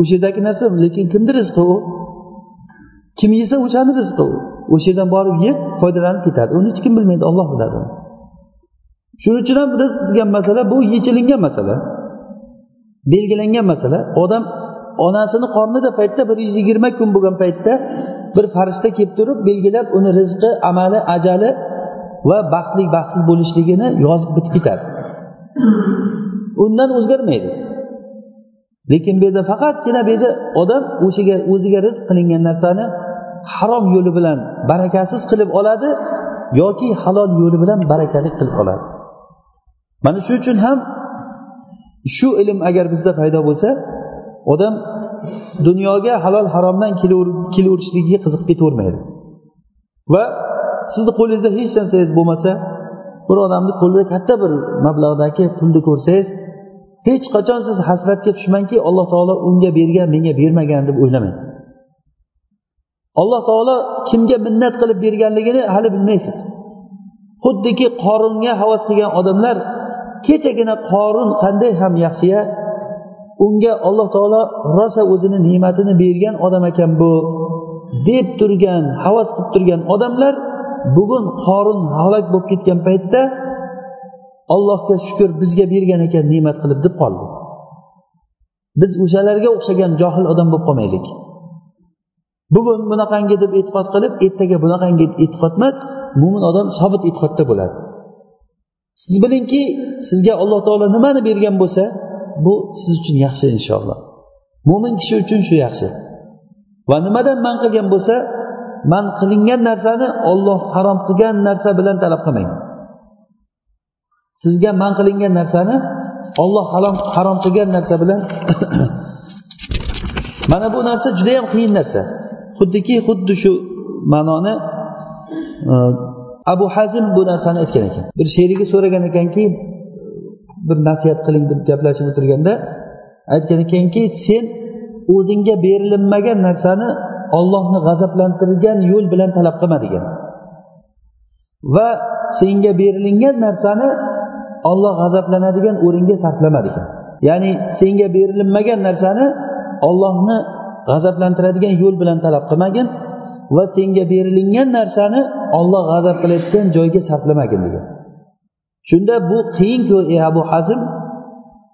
O'sha yerdagi narsa lekin kimni rizqi u. Kim yesa o'shani rizqi u. O'sha yerdan borib yeb foydalanib ketadi. Uni hech kim bilmaydi olloh biladi shuning uchun ham rizq degan masala bu yechilingan masala. Belgilangan masala. Odam onasini qornida paytda bir yuz yigirma kun bo'lgan paytda bir farishta kelib turib belgilab uni rizqi amali ajali va baxtli baxtsiz bo'lishligini yozib bitib ketadi. Hmm. undan o'zgarmaydi. Lekin bu yerda faqatgina bu yerda odam o'shaga o'ziga rizq qilingan narsani harom yo'li bilan barakasiz qilib oladi yoki halol yo'li bilan barakali qilib oladi. Mana shuning uchun ham shu ilm agar bizda paydo bo'lsa odam dunyoga halol haromdan kelaverishligiga qiziqib ketavermaydi. Va sizni qo'lingizda hech narsangiz bo'lmasa bir odamni qo'lida katta bir mablag'dagi pulni ko'rsangiz hech qachon siz hasratga tushmangki alloh taolo unga bergan menga bermagan deb o'ylamang alloh taolo kimga minnat qilib berganligini hali bilmaysiz. Xuddiki qoringa havas qilgan odamlar kechagina qorin qanday ham yaxshiya unga alloh taolo rosa o'zini ne'matini bergan odam ekan bu deb turgan havas qilib turgan odamlar bugun qorin halok bo'lib ketgan paytda allohga shukur bizga bergan ekan ne'mat qilib deb qoldi. Biz o'shalarga o'xshagan johil odam bo'lib qolmaylik. Bugun bunaqangi deb e'tiqod qilib ertaga bunaqangi e'tiqod emas mo'min odam sobit e'tiqodda bo'ladi. Siz bilingki sizga alloh taolo nimani bergan bo'lsa bu siz uchun yaxshi inshaalloh. Mo'min kishi uchun shu yaxshi. Va nimadan man qilgan bo'lsa man qilingan narsani olloh harom qilgan narsa bilan talab qilmang sizga man qilingan narsani olloh harom harom qilgan narsa bilan mana bu narsa judayam qiyin narsa. Xuddiki xuddi shu ma'noni e, abu hazim bu narsani aytgan ekan. Bir sherigi so'ragan ekanki bir nasihat qiling deb gaplashib o'tirganda aytgan ekanki sen o'zingga berilinmagan narsani ollohni g'azablantirgan yo'l bilan talab qilma degan va senga berilingan narsani olloh g'azablanadigan o'ringa sarflama degan ya'ni senga berilinmagan narsani ollohni g'azablantiradigan yo'l bilan talab qilmagin va senga berilingan narsani olloh g'azab qilayotgan joyga sarflamagin degan. Shunda bu qiyinku ey abu hazm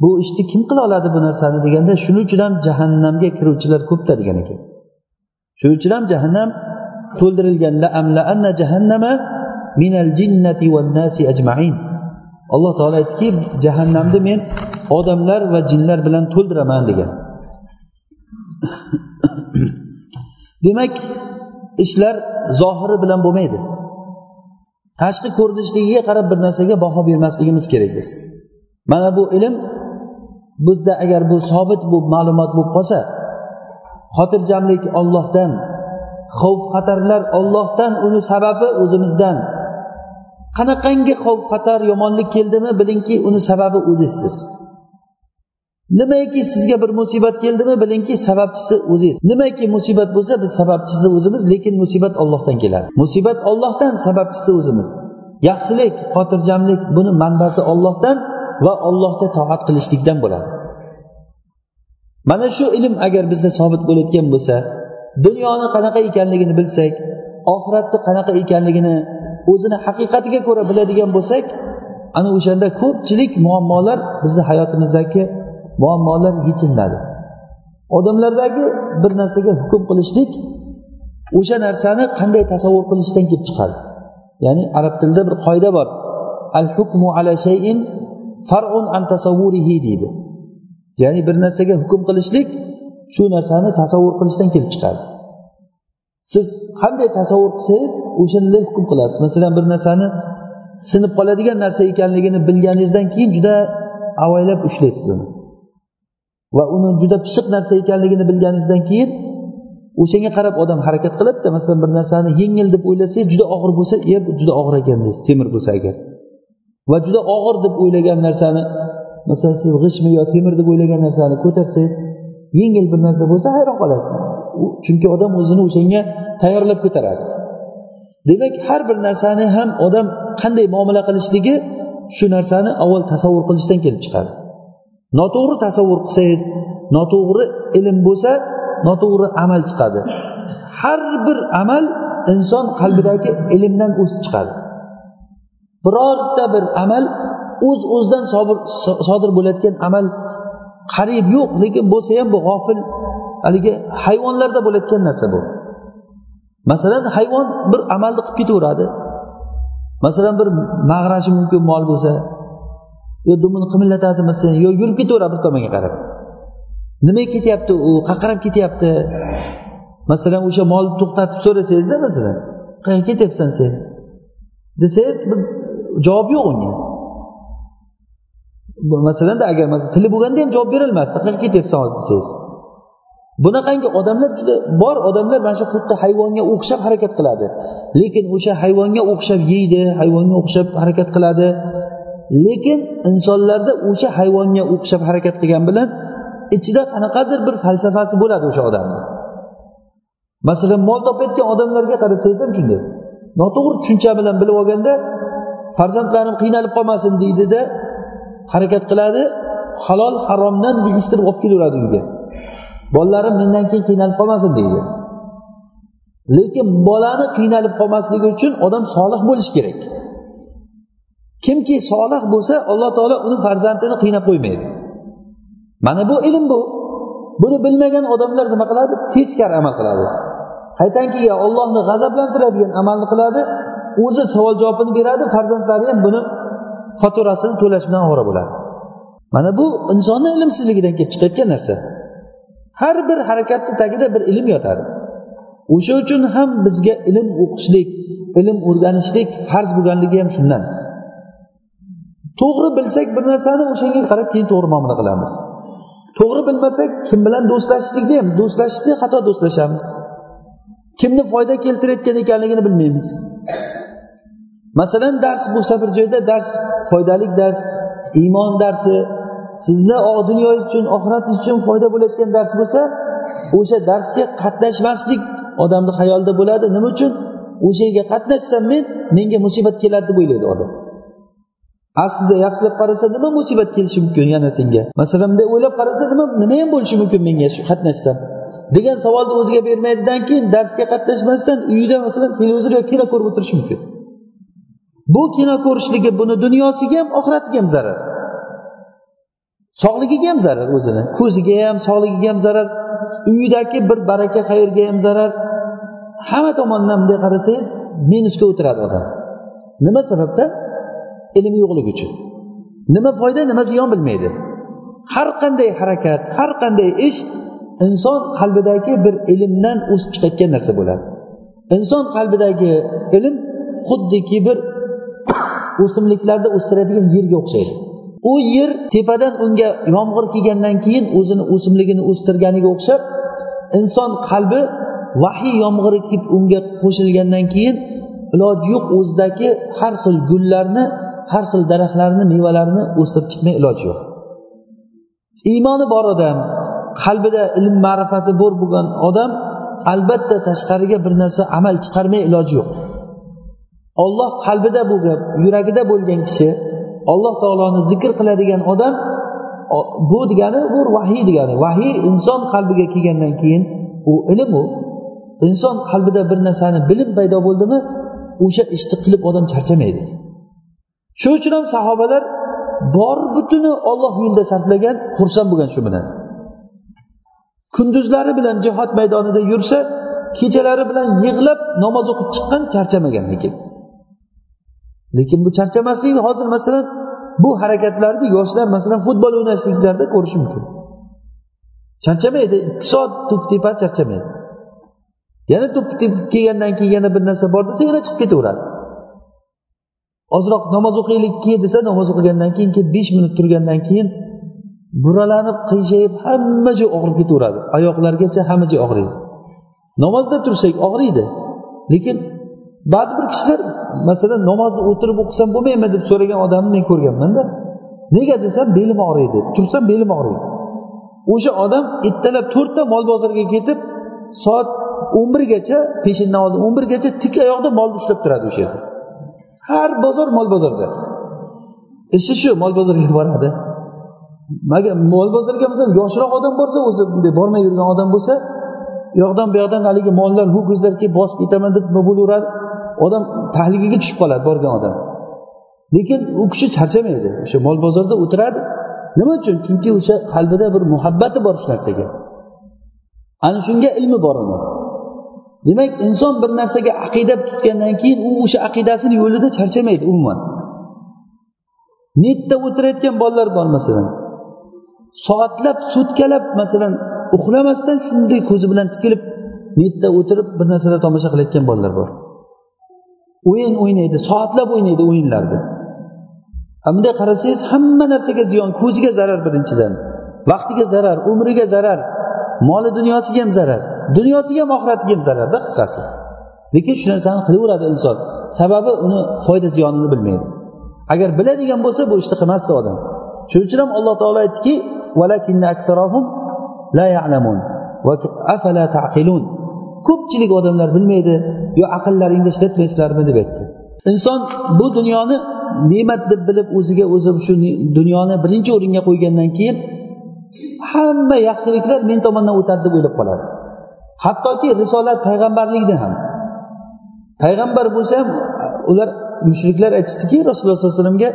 bu ishni kim qila oladi bu narsani deganda shuning uchun ham jahannamga kiruvchilar ko'pda degan ekan. Shuning uchun ham jahannam to'ldirilgan jahannama minal jinnati van nasi ajmain. Alloh taolo aytdiki jahannamni men odamlar va jinlar bilan to'ldiraman degan. Demak ishlar zohiri bilan bo'lmaydi. Tashqi ko'rinishligiga qarab bir narsaga baho bermasligimiz kerak biz. Mana bu ilm bizda agar bu sobit bu ma'lumot bo'lib qolsa xotirjamlik ollohdan xavf xatarlar ollohdan uni sababi o'zimizdan. Qanaqangi xavf xatar yomonlik keldimi bilingki uni sababi o'zizsiz. Nimaki sizga bir musibat keldimi bilingki sababchisi o'zingiz nimaki musibat bo'lsa biz sababchisi o'zimiz lekin musibat ollohdan keladi. Musibat ollohdan sababchisi o'zimiz. Yaxshilik xotirjamlik buni manbasi ollohdan va ollohga toat qilishlikdan bo'ladi. Mana shu ilm agar bizda sobit bo'layotgan bo'lsa dunyoni qanaqa ekanligini bilsak oxiratni qanaqa ekanligini o'zini haqiqatiga ko'ra biladigan bo'lsak ana o'shanda ko'pchilik muammolar bizni hayotimizdagi muammolar yechiladi odamlardagi bir narsaga hukm qilishlik o'sha narsani qanday tasavvur qilishdan kelib chiqadi. Ya'ni arab tilida bir qoida bor. Al hukmu ala shayin farun an tasavvurihi deydi. Ya'ni bir narsaga hukm qilishlik shu narsani tasavvur qilishdan kelib chiqadi. Siz qanday tasavvur qilsangiz o'shanday hukm qilasiz. Masalan bir narsani sinib qoladigan narsa ekanligini bilganingizdan keyin juda avaylab ushlaysiz uni. Va uni juda pishiq narsa ekanligini bilganingizdan keyin o'shanga qarab odam harakat qiladida masalan bir narsani yengil deb o'ylasangiz juda og'ir bo'lsa e bu juda og'ir ekan deysiz temir bo'lsa agar va juda og'ir deb o'ylagan narsani masalan siz g'ishtmi yo temir deb o'ylagan narsani ko'tarsangiz yengil bir narsa bo'lsa hayron qolasiz. Chunki odam o'zini o'shanga tayyorlab ko'taradi. Demak har bir narsani ham odam qanday muomala qilishligi shu narsani avval tasavvur qilishdan kelib chiqadi. Noto'g'ri tasavvur qilsangiz noto'g'ri ilm bo'lsa noto'g'ri amal chiqadi. Har bir amal inson qalbidagi ilmdan o'sib chiqadi. Birorta bir amal o'z uz o'zidan sodir bo'layotgan amal qariyb yo'q lekin bo'lsa ham bu g'ofil haligi hayvonlarda bo'layotgan narsa bu. Masalan hayvon bir amalni qilib ketaveradi. Masalan bir mag'rashi mumkin mol bo'lsa yo dumini qimillatadi masalan yo yurib ketaveradi bir tomonga qarab. Nimaga ketyapti u? Qaqrab ketyapti. Masalan o'sha molni to'xtatib so'rasangizda masalan qayerga ketyapsan sen? Desangiz bir javob yo'q unga. Masalanda agar tili bo'lganda ham javob berolmasdi qayerga ketyapsan hozir desangiz. Bunaqangi odamlar juda bor odamlar mana shu xuddi hayvonga o'xshab harakat qiladi. Lekin o'sha hayvonga o'xshab yeydi hayvonga o'xshab harakat qiladi. Lekin insonlarda o'sha hayvonga o'xshab harakat qilgan bilan ichida qanaqadir bir falsafasi bo'ladi o'sha odamni masalan mol topayotgan odamlarga qarasangiz ham shunday. Noto'g'ri tushuncha bilan bilib olganda farzandlarim qiynalib qolmasin deydida harakat qiladi halol haromdan yig'ishtirib olib kelaveradi uyga. Bolalarim mendan keyin qiynalib qolmasin deydi. Lekin bolani qiynalib qolmasligi uchun odam solih bo'lishi kerak. Kimki solih bo'lsa alloh taolo uni farzandini qiynab qo'ymaydi. Mana bu ilm bu. Buni bilmagan odamlar nima qiladi? Teskari amal qiladi. Qaytanki ollohni g'azablantiradigan amalni qiladi o'zi savol javobini beradi farzandlari ham buni faturasini to'lash bilan ovora bo'ladi. Mana bu insonni ilmsizligidan kelib chiqayotgan narsa. Har bir harakatni tagida bir ilm yotadi. O'sha uchun ham bizga ilm o'qishlik ilm o'rganishlik farz bo'lganligi ham shundan. To'g'ri bilsak bir narsani o'shanga qarab keyin to'g'ri muomala qilamiz. To'g'ri bilmasak kim bilan do'stlashishlikni ham do'stlashishni xato do'stlashamiz. Kimni foyda keltirayotgan ekanligini bilmaymiz. Masalan dars bo'lsa bir joyda dars foydali dars iymon darsi sizni dunyoingiz uchun oxiratingiz uchun foyda bo'layotgan dars bo'lsa o'sha darsga qatnashmaslik odamni xayolida bo'ladi. Nima uchun? O'sha yerga qatnashsam men menga musibat keladi deb o'ylaydi odam. Aslida yaxshilab qarasa nima musibat kelishi mumkin yana senga? Masalan bunday o'ylab qarasa nima nima ham bo'lishi mumkin menga shu qatnashsam? Degan savolni o'ziga bermaydidan keyin darsga qatnashmasdan uyida masalan televizor yoki kino ko'rib o'tirishi mumkin. Bu kino ko'rishligi buni dunyosiga ham oxiratiga ham zarar. Sog'ligiga ham zarar o'zini. Ko'ziga ham sog'ligiga ham zarar. Uyidagi bir baraka xayrga ham zarar. Hamma tomondan bunday qarasangiz minusga o'tiradi odam. Nima sababdan? Ilm yo'qligi uchun. Nima foyda nima ziyon bilmaydi. Har qanday harakat har qanday ish inson qalbidagi bir ilmdan o'sib chiqayotgan narsa bo'ladi. Inson qalbidagi ilm xuddiki bir o'simliklarda o'stiradigan yerga o'xshaydi. U yer tepadan unga yomg'ir kelgandan keyin o'zini o'simligini o'stirganiga o'xshab inson qalbi vahiy yomg'iri kelib unga qo'shilgandan keyin iloji yo'q o'zidagi har xil gullarni har xil daraxtlarni mevalarini o'stirib chiqmay iloji yo'q. Iymoni bor odam qalbida ilm ma'rifati bor bo'lgan odam albatta tashqariga bir narsa amal chiqarmay iloji yo'q. Olloh qalbida bo'lgan yuragida bo'lgan kishi alloh taoloni zikr qiladigan odam bu degani bu vahiy degani. Vahiy inson qalbiga kelgandan keyin u ilm u inson qalbida bir narsani bilim paydo bo'ldimi o'sha ishni qilib odam charchamaydi. Shuning uchun ham sahobalar bor butuni olloh yo'lida sarflagan xursand bo'lgan shu bilan. Kunduzlari bilan jihod maydonida yursa kechalari bilan yig'lab namoz o'qib chiqqan charchamagan lekin lekin bu charchamaslikni hozir masalan bu harakatlarni yoshlar masalan futbol o'ynashliklarida ko'rish mumkin. Charchamaydi ikki soat to'p tepadi charchamaydi. Yana to'p tepib kelgandan keyin yana bir narsa bor desa yana chiqib ketaveradi. Ozroq namoz o'qiylik desa namoz o'qigandan keyin keyin besh minut turgandan keyin buralanib qiyshayib hamma joy og'rib ketaveradi. Oyoqlargacha hamma joy og'riydi. Namozda tursak og'riydi. Lekin ba'zi bir kishilar masalan namozni o'tirib o'qisam bo'lmaymi deb so'ragan odamni men ko'rganmanda nega desam belim og'riydi tursam belim og'riydi. O'sha odam ertalab to'rtta mol bozorga ketib soat o'n birgacha peshindan oldin o'n birgacha tik oyoqda molni ushlab turadi o'sha yerda. Har bozor mol bozorda ishi e, shu mol bozorga boradi. Mol bozorga masalan yoshroq odam borsa o'zi bunday bormay yurgan odam bo'lsa u yoqdan bu yoqdan haligi mollar ho'kizlar kelib bosib ketaman deb nima bo'laveradi odam tahligiga tushib qoladi borgan odam. Lekin u kishi charchamaydi. O'sha mol bozorda o'tiradi. Nima uchun? Chunki o'sha qalbida bir muhabbati bor shu narsaga. Ana shunga ilmi bor uni. Demak inson bir narsaga aqida tutgandan keyin u o'sha aqidasini yo'lida charchamaydi umuman. Netda o'tirayotgan bolalar bor masalan. Soatlab sutkalab masalan uxlamasdan shunday ko'zi bilan tikilib netda o'tirib bir narsalar tomosha qilayotgan bolalar bor. O'yin o'ynaydi soatlab o'ynaydi o'yinlarni bunday qarasangiz hamma narsaga ziyon ko'ziga zarar birinchidan vaqtiga zarar umriga zarar moli dunyosiga ham zarar dunyosiga ham oxiratiga ham zararda qisqasi. Lekin shu narsani qilaveradi inson. Sababi uni foyda ziyonini bilmaydi. Agar biladigan bo'lsa bu ishni qilmasdi odam. Shuning uchun ham alloh taolo aytdiki ko'pchilik odamlar bilmaydi yo aqllaringni ishlatmaysizlarmi deb aytdi. Inson bu dunyoni ne'mat deb bilib o'ziga o'zi shu dunyoni birinchi o'ringa qo'ygandan keyin hamma yaxshiliklar men tomondan o'tadi deb o'ylab qoladi. Hattoki risolat payg'ambarlikni ham. Payg'ambar bo'lsa ham ular mushriklar aytishdiki rasululloh sollallohu alayhi vasallamga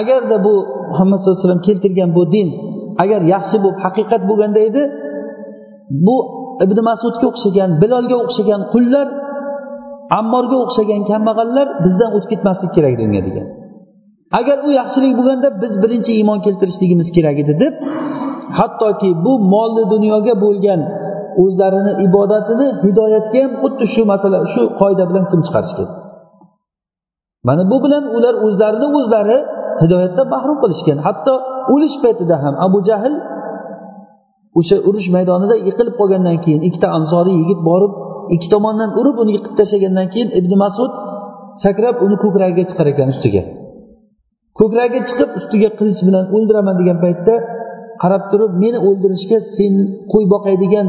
agarda bu muhammad sallallohu alayhi vasallam keltirgan bu din agar yaxshi bo'lib haqiqat bo'lganda edi bu ibn masudga o'xshagan bilolga o'xshagan qullar ammorga o'xshagan kambag'allar bizdan o'tib ketmaslik kerak edi unga degan. Agar u yaxshilik bo'lganda biz birinchi iymon keltirishligimiz kerak edi deb hattoki bu molli dunyoga bo'lgan o'zlarini ibodatini hidoyatga ham xuddi shu masala shu qoida bilan hukm chiqarishgan mana bu bilan ular o'zlarini o'zlari hidoyatdan mahrum qilishgan. Hatto o'lish paytida ham abu jahl o'sha urush maydonida yiqilib qolgandan keyin ikkita ansoriy yigit borib ikki tomondan urib uni yiqitib tashlagandan keyin ibn masud sakrab uni ko'kragiga chiqar ekan ustiga. Ko'kragiga chiqib ustiga qilich bilan o'ldiraman degan paytda qarab turib meni o'ldirishga sen qo'y boqaydigan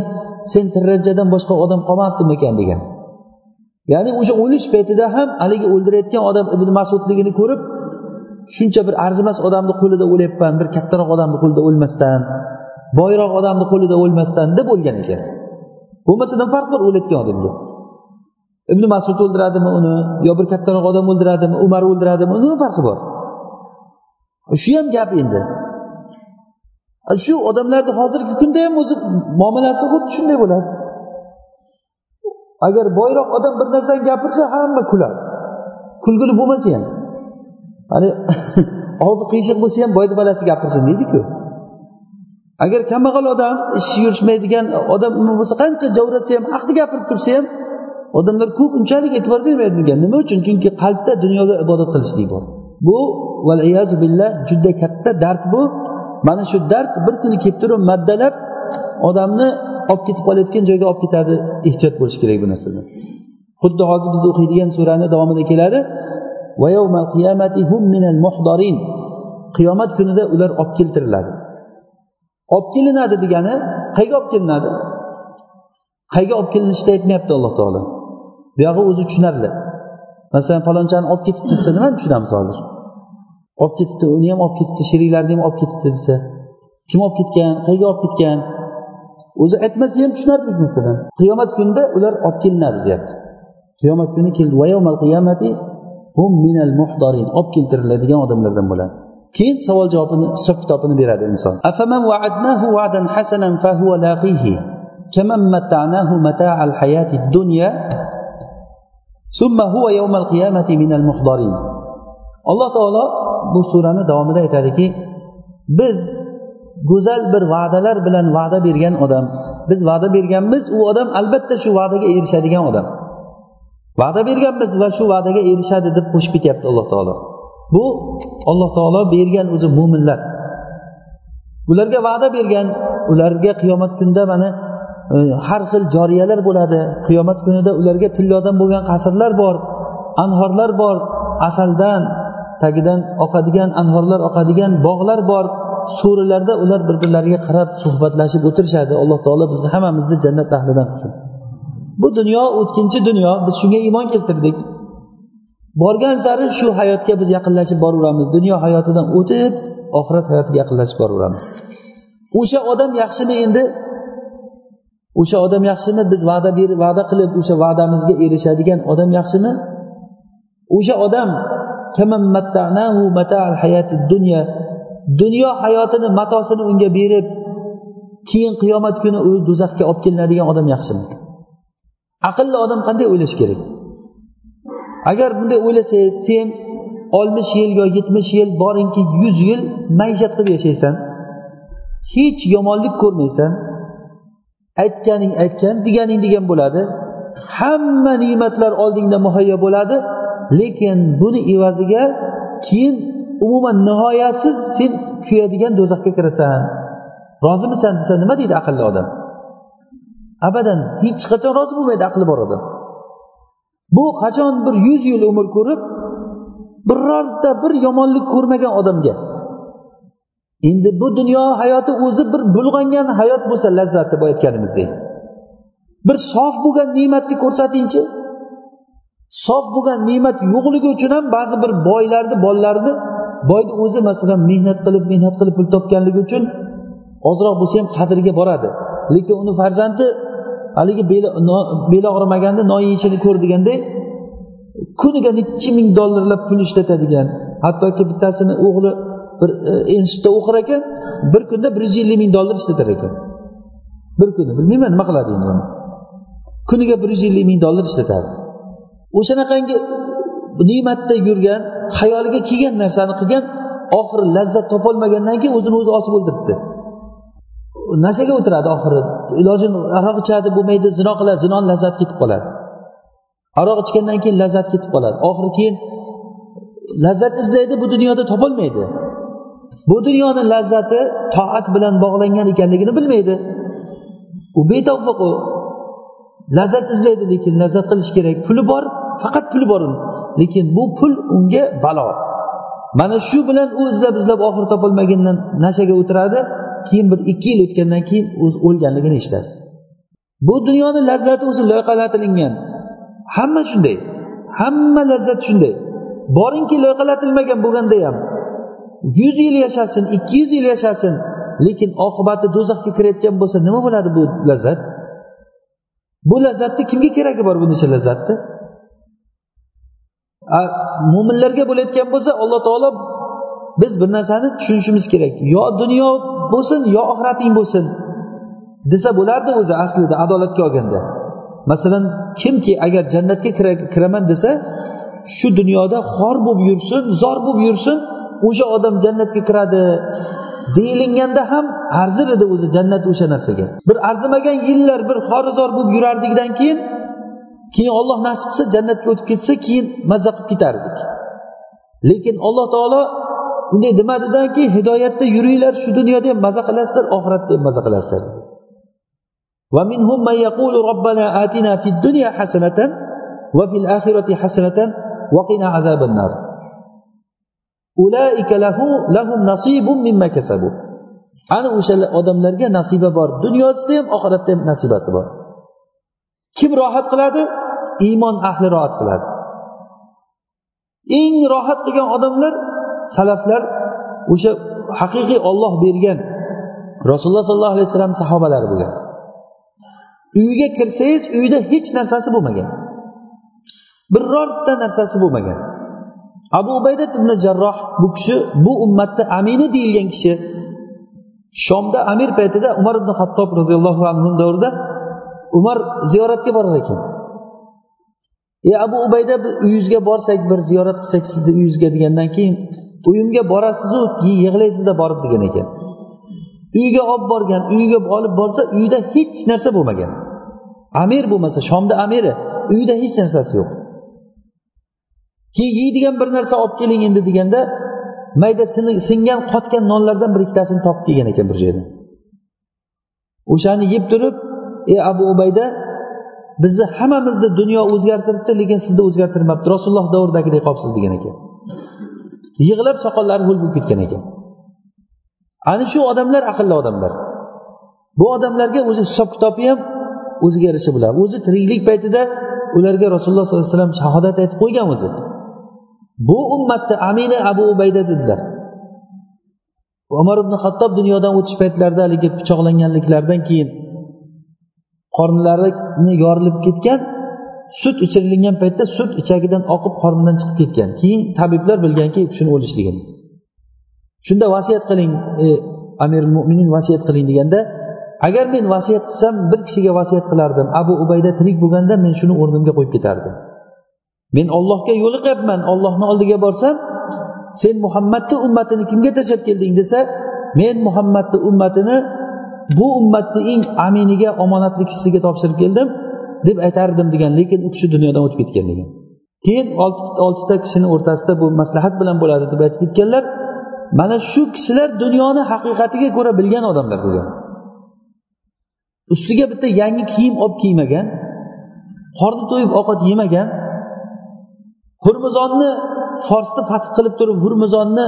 sen tirranchadan boshqa odam qolmabdimikan degan. Ya'ni o'sha o'lish paytida ham haligi o'ldirayotgan odam ibn masudligini ko'rib shuncha bir arzimas odamni qo'lida o'lyapman bir kattaroq odamni qo'lida o'lmasdan. Boyroq odamni qo'lida o'lmasdan deb o'lgan ekan. Bo'lmasa nima farq bor o'layotgan odamga. Ibn masud o'ldiradimi uni yo bir kattaroq odam o'ldiradimi umar o'ldiradimi nima farqi bor. Shu ham gap endi. Shu odamlarni hozirgi kunda ham o'zi muomalasi xuddi shunday bo'ladi. Agar boyroq odam bir narsani gapirsa hamma kuladi. Kulgili bo'lmasa ham. Hani og'zi qiyshiq bo'lsa ham boyni bolasi gapirsin deydiku. Agar kambag'al odam ishi yurishmaydigan odam bo'lsa qancha javrasa ham haqni gapirib tursa ham odamlar ko'p unchalik e'tibor bermaydi unga nima uchun? Chunki qalbda dunyoga ibodat qilishlik bor. Bu billah juda katta dard bu. Mana shu dard bir kuni kelib turib maddalab odamni olib ketib qolayotgan joyga olib ketadi. Ehtiyot bo'lish kerak bu narsadan xuddi hozir biz o'qiydigan surani davomida keladi. Qiyomat kunida ular olib keltiriladi. Olib kelinadi degani qayerga olib kelinadi? Qayerga olib kelinishni aytmayapti alloh taolo. Buyog'i o'zi tushunarli. Masalan falonchani olib ketibdi desa nimani tushunamiz hozir? Olib ketibdi uni ham olib ketibdi sheriklarini ham olib ketibdi desa. Kim olib ketgan qayerga olib ketgan? O'zi aytmasa ham tushunardik masalan. Qiyomat kunida ular olib kelinadi deyapti. Qiyomat kuni keldi. Olib keltiriladigan odamlardan bo'ladi. keyin savol javobini hisob kitobini beradi inson كمن متعناه متاع الحياة الدنيا ثم هو يوم القيامة من المحضرين alloh taolo bu surani davomida aytadiki biz go'zal bir va'dalar bilan va'da bergan odam biz va'da berganmiz u odam albatta shu va'daga erishadigan odam va'da berganmiz va shu va'daga erishadi deb qo'shib ketyapti alloh taolo Bu alloh taolo bergan o'zi mo'minlar ularga va'da bergan ularga qiyomat kunida mana e, har xil joriyalar bo'ladi. Qiyomat kunida ularga tillodan bo'lgan qasrlar bor anhorlar bor asaldan tagidan oqadigan anhorlar oqadigan bog'lar bor. So'rilarda ular bir birlariga qarab suhbatlashib o'tirishadi. Alloh taolo bizni hammamizni jannat ahlidan qilsin. Bu dunyo o'tkinchi dunyo. Biz shunga iymon keltirdik. Borgan sari shu hayotga biz yaqinlashib boraveramiz. Dunyo hayotidan o'tib oxirat hayotiga yaqinlashib boraveramiz. O'sha odam yaxshimi endi? O'sha odam yaxshimi? Biz va'da berib va'da qilib o'sha va'damizga erishadigan odam yaxshimi? O'sha odam dunyo dunyo hayotini matosini unga berib keyin qiyomat kuni u do'zaxga olib kelinadigan odam yaxshimi? Aqlli odam qanday o'ylashi kerak? Agar bunday o'ylasangiz sen oltmish yil yo yetmish yil boringki yuz yil maishat qilib yashaysan. Hech yomonlik ko'rmaysan. Aytganing aytgan deganing degan bo'ladi. Hamma ne'matlar oldingda muhayyo bo'ladi. Lekin buni evaziga keyin umuman nihoyasiz sen kuyadigan do'zaxga kirasan. Rozimisan desa nima deydi aqlli odam? Abadan hech qachon rozi bo'lmaydi aqli bor odam. Bu qachon bir yuz yil umr ko'rib birorta bir yomonlik ko'rmagan odamga. Endi bu dunyo hayoti o'zi bir bulg'angan hayot bo'lsa lazzati boy aytganimizdek bir sof bo'lgan ne'matni ko'rsatingchi sof bo'lgan ne'mat yo'qligi uchun ham ba'zi bir boylarni bolalarini boyni o'zi masalan mehnat qilib mehnat qilib pul topganligi uchun ozroq bo'lsa ham qadriga boradi. Lekin uni farzandi haligi beli og'rimaganda non yeyishini ko'r degandek kuniga nechi ming dollarlab pul ishlatadigan. Hattoki bittasini o'g'li bir e, institutda o'qir ekan bir kunda bir yuz ellik ming dollar ishlatar ekan. Bir kuni bilmayman nima qiladi endi uni. Kuniga bir yuz ellik ming dollar ishlatadi o'shanaqangi ne'matda yurgan xayoliga kelgan narsani qilgan oxiri lazzat topolmagandan keyin o'zini o'zi osib o'ldiribdi. Nashaga o'tiradi oxiri. Iloji aroq ichadi bo'lmaydi zino qiladi zinoni lazzati ketib qoladi. Aroq ichgandan keyin lazzat ketib qoladi. Oxiri keyin lazzat izlaydi bu dunyoda topolmaydi. Bu dunyoni lazzati toat bilan bog'langan ekanligini bilmaydi. U betavfiq u. Lazzat izlaydi lekin lazzat qilish kerak. Puli bor faqat puli bor uni. Lekin bu pul unga balo. Mana shu bilan u izlab izlab oxiri topolmagandan nashaga o'tiradi. Keyin bir ikki yil o'tgandan keyin o'zi o'lganligini eshitasiz. Bu dunyoni lazzati o'zi loyqalatilgan hamma shunday. Hamma lazzat shunday. Boringki loyqalatilmagan bo'lganda ham yuz yil yashasin ikki yuz yil yashasin lekin oqibati do'zaxga kirayotgan bo'lsa nima bo'ladi bu lazzat? Bu lazzatni kimga keragi bor buncha lazzatni? Mo'minlarga bo'layotgan bo'lsa alloh taolo biz bir narsani tushunishimiz kerak. Yo dunyo bo'lsin yo oxirating bo'lsin desa bo'lardi o'zi aslida adolatga olganda. Masalan kimki agar jannatga kiraman desa shu dunyoda xor bo'lib yursin zor bo'lib yursin o'sha odam jannatga kiradi deyilinganda ham arzir edi o'zi jannat o'sha narsaga. Bir arzimagan yillar bir xorizor bo'lib yurardikdan keyin keyin olloh nasib qilsa jannatga o'tib ketsa keyin mazza qilib ketardik. Lekin alloh taolo unday demadidanki hidoyatda yuringlar shu dunyoda ham maza qilasizlar oxiratda ham maza qilasizlar ومنهم من يقول ربنا آتنا في الدنيا حسنة وفي الآخرة حسنة وقنا عذاب النار ulaika lahu lahum nasibun mimma kasabu ana o'sha odamlarga nasiba bor dunyosida ham oxiratda ham nasibasi bor kim rohat qiladi iymon ahli rohat qiladi eng rohat qilgan odamlar salaflar o'sha haqiqiy olloh bergan rasululloh sollallohu alayhi vasallam sahobalari bo'lgan. Uyga kirsangiz uyda hech narsasi bo'lmagan. Birorta narsasi bo'lmagan. Abu ubaydat ibn jarroh bu kishi bu ummatda amini deyilgan kishi shomda amir paytida umar ibn hattob roziyallohu anhu davrida umar ziyoratga borar ekan. E abu ubayda uyingizga borsak bir ziyorat qilsak sizni uyingizga degandan keyin to'yimga borasizu yig'laysizda borib degan ekan. Uyiga olib borgan uyiga olib borsa uyida hech narsa bo'lmagan. Amir bo'lmasa shomda amiri uyida hech narsasi yo'q. Keyin yeydigan bir narsa olib keling endi deganda mayda singan qotgan nonlardan bir ikkitasini topib kelgan ekan bir joydan. O'shani yeb turib ey abu ubayda bizni hammamizni dunyo o'zgartiribdi lekin sizni o'zgartirmabdi. Rasululloh davridagidek qolibsiz degan ekan. Yig'lab soqollari ho'l bo'lib ketgan ekan. Ana shu odamlar aqlli odamlar. Bu odamlarga o'zi hisob kitobi ham o'ziga yarasha bo'ladi. O'zi tiriklik paytida ularga rasululloh sollallohu alayhi vasallam shahodat aytib qo'ygan o'zi. Bu ummatni amini abu ubayda dedilar. Umar ibn hattob dunyodan o'tish paytlarida haligi pichoqlanganliklaridan keyin qornlarini yorilib ketgan sut ichirilgan paytda sut ichagidan oqib qornidan chiqib ketgan. Keyin tabiblar bilganki shuni o'lishligini. Shunda vasiyat qiling e, amirul mo'minin vasiyat qiling deganda agar men vasiyat qilsam bir kishiga vasiyat qilardim. Abu ubayda tirik bo'lganda men shuni o'rnimga qo'yib ketardim. Men ollohga yo'liqyapman ollohni oldiga borsam sen muhammadni ummatini kimga tashlab kelding desa men muhammadni ummatini bu ummatni eng aminiga omonatli kishisiga topshirib keldim. Deb aytardim degan lekin u kishi dunyodan o'tib ketgan degan. Keyin oltita kishini o'rtasida bu maslahat bilan bo'ladi deb aytib ketganlar mana shu kishilar dunyoni haqiqatiga ko'ra bilgan odamlar bo'lgan ustiga bitta yangi kiyim olib kiymagan qorni to'yib ovqat yemagan hurmizonni forsni fath qilib turib hurmizonni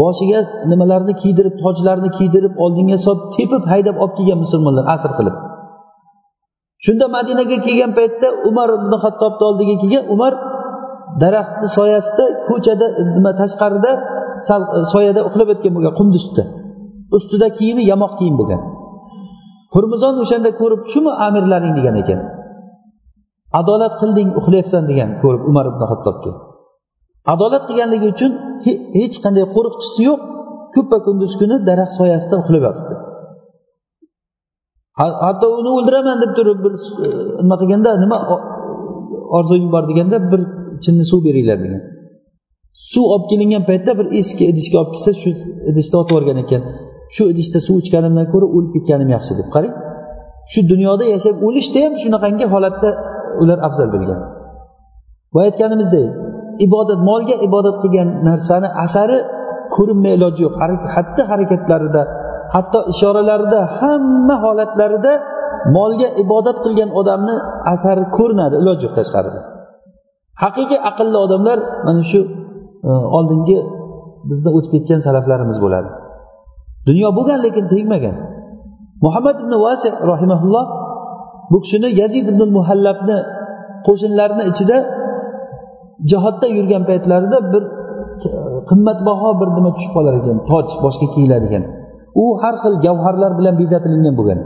boshiga nimalarni kiydirib tojlarni kiydirib oldinga solib tepib haydab olib kelgan musulmonlar asr qilib. Shunda madinaga kelgan paytda umar ibn hattobni oldiga kelgan. Umar daraxtni soyasida ko'chada nima tashqarida sal e, soyada uxlab yotgan bo'lgan qunduzda. Ustida kiyimi yamoq kiyim bo'lgan. Hurmizon o'shanda ko'rib shumi amirlaring degan ekan? Adolat qilding uxlayapsan degan ko'rib umar ibn hattobga adolat qilganligi uchun hech qanday qo'riqchisi yo'q. Ko'ppa kunduz kuni daraxt soyasida uxlab yotibdi. Hatto uni o'ldiraman deb turib bir e, nima qilganda nima orzuing bor deganda bir chinni suv beringlar degan. Suv olib kelingan paytda bir eski idishga olib kelsa shu idishda otib yuborgan ekan. Shu idishda suv ichganimdan ko'ra o'lib ketganim yaxshi deb qarang. Shu dunyoda yashab o'lishda ham shunaqangi holatda ular afzal bilgan va aytganimizdek ibodat molga ibodat qilgan narsani asari ko'rinmay iloji yo'q. Xatti harakatlarida hatto ishoralarida hamma holatlarida molga ibodat qilgan odamni asari ko'rinadi iloji yo'q tashqarida. Haqiqiy aqlli odamlar mana shu e, oldingi bizda o'tib ketgan salaflarimiz bo'ladi. Dunyo bo'lgan lekin tegmagan. Muhammad ibn vasi rahimaulloh bu kishini yazid ibn muhallabni qo'shinlarini ichida jihodda yurgan paytlarida bir e, qimmatbaho bir nima tushib qolar ekan. Toj boshga kiyiladigan u har xil gavharlar bilan bezatilingan bo'lgan.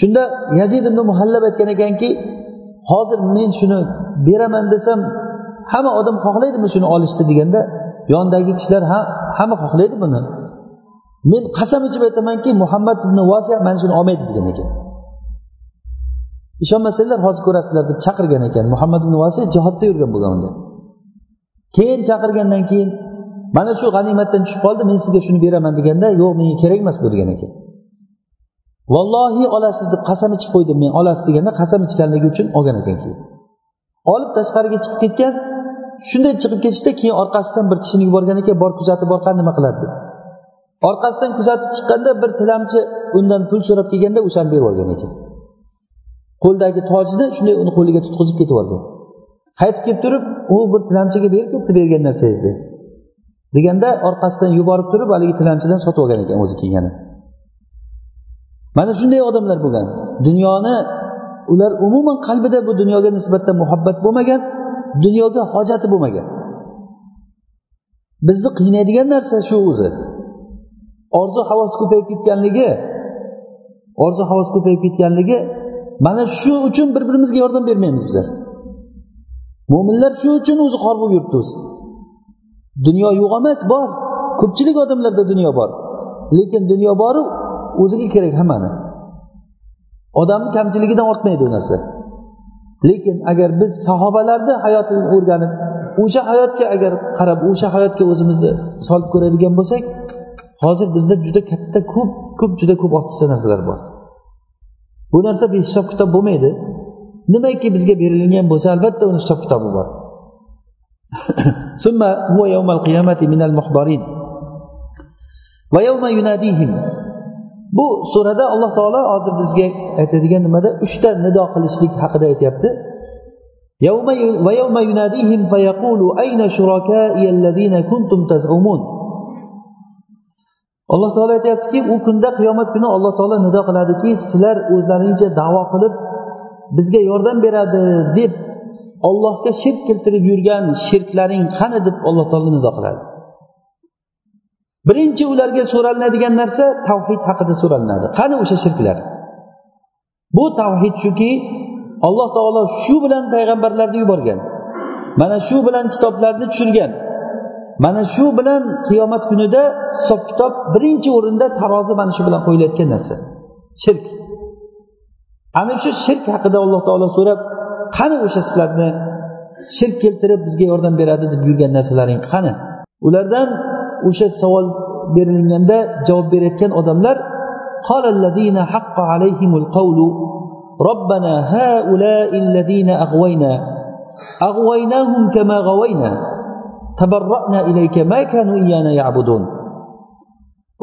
Shunda yazid ibn muhallab aytgan ekanki hozir men shuni beraman desam hamma odam xohlaydimi shuni olishni? deganda yonidagi kishilar ha hamma xohlaydi buni. Men qasam ichib aytamanki muhammad ibn vasiya mana shuni olmaydi degan ekan. Ishonmasanglar hozir ko'rasizlar deb chaqirgan ekan. Muhammad ibn vasiy jihodda yurgan bo'lgan unda. Keyin chaqirgandan keyin mana shu g'animatdan tushib qoldi men sizga shuni beraman deganda yo'q menga kerak emas bu degan ekan. Vallohi olasiz deb qasam ichib qo'ydim men olasiz deganda qasam ichganligi uchun olgan ekan keyin olib tashqariga chiqib ketgan shunday chiqib ketishda keyin orqasidan bir kishini yuborgan ekan bor kuzatib bor qani nima qiladi deb. Orqasidan kuzatib chiqqanda bir tilamchi undan pul so'rab kelganda o'shani berib yuborgan ekan. Qo'ldagi tojni shunday uni qo'liga tutqizib ketib yuborgan qaytib kelib turib u bir tilamchiga berib ketdi bergan narsangizni deganda orqasidan yuborib turib haligi tilanchidan sotib olgan ekan o'zi kiygani mana shunday odamlar bo'lgan. Dunyoni ular umuman qalbida bu dunyoga nisbatan muhabbat bo'lmagan dunyoga hojati bo'lmagan. Bizni qiynaydigan narsa shu o'zi. Orzu havas ko'payib ketganligi orzu havas ko'payib ketganligi mana shu uchun bir birimizga yordam bermaymiz bizlar. Mo'minlar shu uchun o'zi xor bo'lib yuribdi o'zi. Dunyo yo'q emas bor. Ko'pchilik odamlarda dunyo bor. Lekin dunyo boru o'ziga kerak hammani. Odamni kamchiligidan ortmaydi u narsa. Lekin agar biz sahobalarni hayotini o'rganib o'sha hayotga agar qarab o'sha hayotga o'zimizni solib ko'radigan bo'lsak hozir bizda juda katta ko'p ko'p juda ko'p ortiqcha narsalar bor. Bu narsa behisob kitob bo'lmaydi. Nimaiki bizga berilgan bo'lsa albatta uni hisob kitobi bor. ثم هو يوم القيامة من المحضرين ويوم يناديهم bu surada alloh taolo hozir bizga aytadigan nimada uchta nido qilishlik haqida aytyapti alloh taolo aytyaptiki u kunda qiyomat kuni alloh taolo nido qiladiki sizlar o'zlaringcha davo qilib bizga yordam beradi deb ollohga shirk keltirib yurgan shirklaring qani deb alloh taolo nido qiladi. Birinchi ularga so'ralinadigan narsa tavhid haqida so'ralinadi. Qani o'sha shirklar? Bu tavhid shuki alloh taolo shu bilan payg'ambarlarni yuborgan mana shu bilan kitoblarni tushirgan mana shu bilan qiyomat kunida hisob kitob birinchi o'rinda tarozi mana shu bilan qo'yilayotgan narsa shirk. Ana shu shirk haqida alloh taolo so'rab qani o'sha sizlarni shirk keltirib bizga yordam beradi deb yurgan narsalaring qani ulardan o'sha savol berilganda javob berayotgan odamlar ربنا هؤلاء الذين أغوينا أغويناهم كما غوينا تبرأنا إليك ما كانوا إيانا يعبدون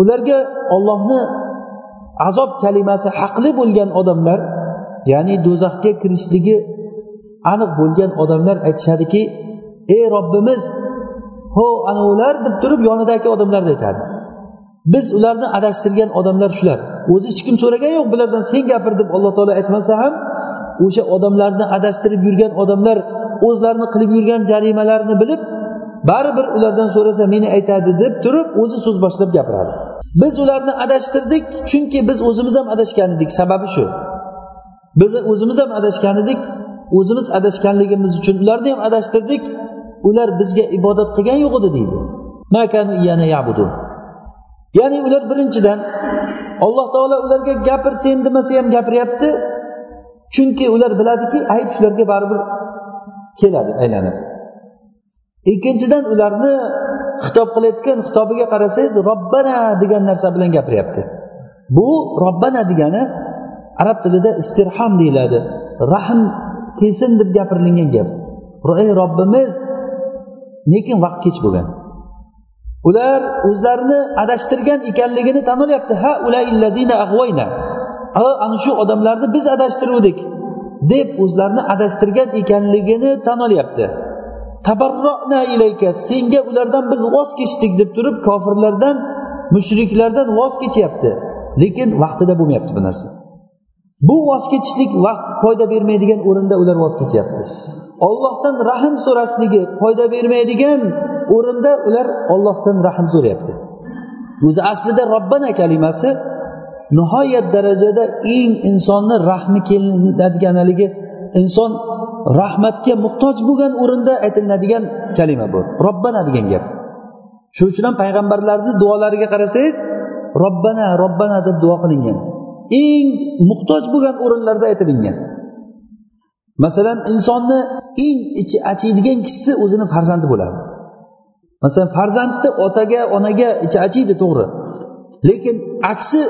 ularga ollohni azob kalimasi haqli bo'lgan odamlar ya'ni do'zaxga kirishligi aniq bo'lgan odamlar aytishadiki ey robbimiz ho anavilar ular deb turib yonidagi odamlarni aytadi. Biz ularni adashtirgan odamlar shular. O'zi hech kim so'ragan yo'q bulardan sen gapir deb alloh taolo aytmasa ham o'sha odamlarni adashtirib yurgan odamlar o'zlarini qilib yurgan jarimalarni bilib baribir ulardan so'rasa meni aytadi deb turib o'zi so'z boshlab gapiradi. Biz ularni adashtirdik chunki biz o'zimiz ham adashgan edik. Sababi shu. Biz o'zimiz ham adashgan edik o'zimiz adashganligimiz uchun ularni ham adashtirdik. Ular bizga ibodat qilgan yo'q edi deydi. Ya'ni ular birinchidan alloh taolo ularga gapir sen demasa ham gapiryapti. Chunki ular biladiki ayb shularga baribir keladi aylanib ikkinchidan ularni xitob qilayotgan xitobiga qarasangiz robbana degan narsa bilan gapiryapti. Bu robbana degani arab tilida istirhom deyiladi. Rahm kelsin deb gapirilgan gap. Ey robbimiz lekin vaqt kech bo'lgan. Ular o'zlarini adashtirgan ekanligini tan olyapti ha ana shu odamlarni biz adashtiruvdik deb o'zlarini adashtirgan ekanligini tan olyapti ilayka senga ulardan biz voz kechdik deb turib kofirlardan mushriklardan voz kechyapti. Lekin vaqtida bo'lmayapti bu narsa. Bu voz kechishlik vaqt foyda bermaydigan o'rinda ular voz kechyapti. Ollohdan rahm so'rashligi foyda bermaydigan o'rinda ular ollohdan rahm so'rayapti. O'zi aslida robbana kalimasi nihoyat darajada eng insonni rahmi kelinadigan haligi inson rahmatga muhtoj bo'lgan o'rinda aytilinadigan kalima bu. Robbana degan gap. Shuning uchun ham payg'ambarlarni duolariga qarasangiz robbana robbana deb duo qilingan. Eng muhtoj bo'lgan o'rinlarda aytilingan. Masalan insonni eng ichi achiydigan kishisi o'zini farzandi bo'ladi. Masalan farzandni otaga onaga ichi achiydi to'g'ri. Lekin aksi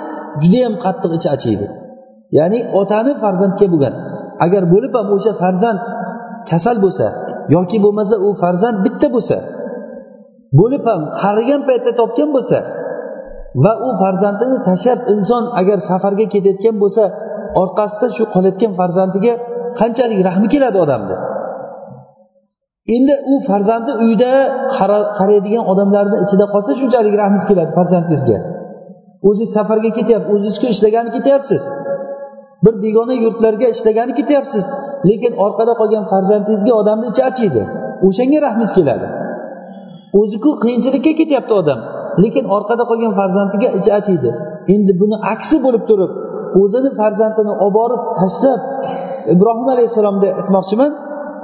judayam qattiq ichi achiydi. Ya'ni otani farzandga bo'lgan. Agar bo'lib ham o'sha farzand kasal bo'lsa yoki bo'lmasa u farzand bitta bo'lsa bo'lib ham qarigan paytda topgan bo'lsa va u farzandini tashlab inson agar safarga ketayotgan bo'lsa orqasida shu qolayotgan farzandiga qanchalik rahmi keladi odamni endi u farzandi uyda qaraydigan odamlarni ichida qolsa shunchalik rahmingiz keladi farzandingizga. O'zingiz safarga ketyapsiz o'zingizga ishlagani ketyapsiz. Bir begona yurtlarga ishlagani ketyapsiz. Lekin orqada qolgan farzandingizga odamni ichi achiydi. O'shanga rahmingiz keladi. O'ziku qiyinchilikka ketyapti odam. Lekin orqada qolgan farzandiga ichi achiydi. Endi buni aksi bo'lib turib o'zini farzandini olib borib tashlab ibrohim alayhissalomda aytmoqchiman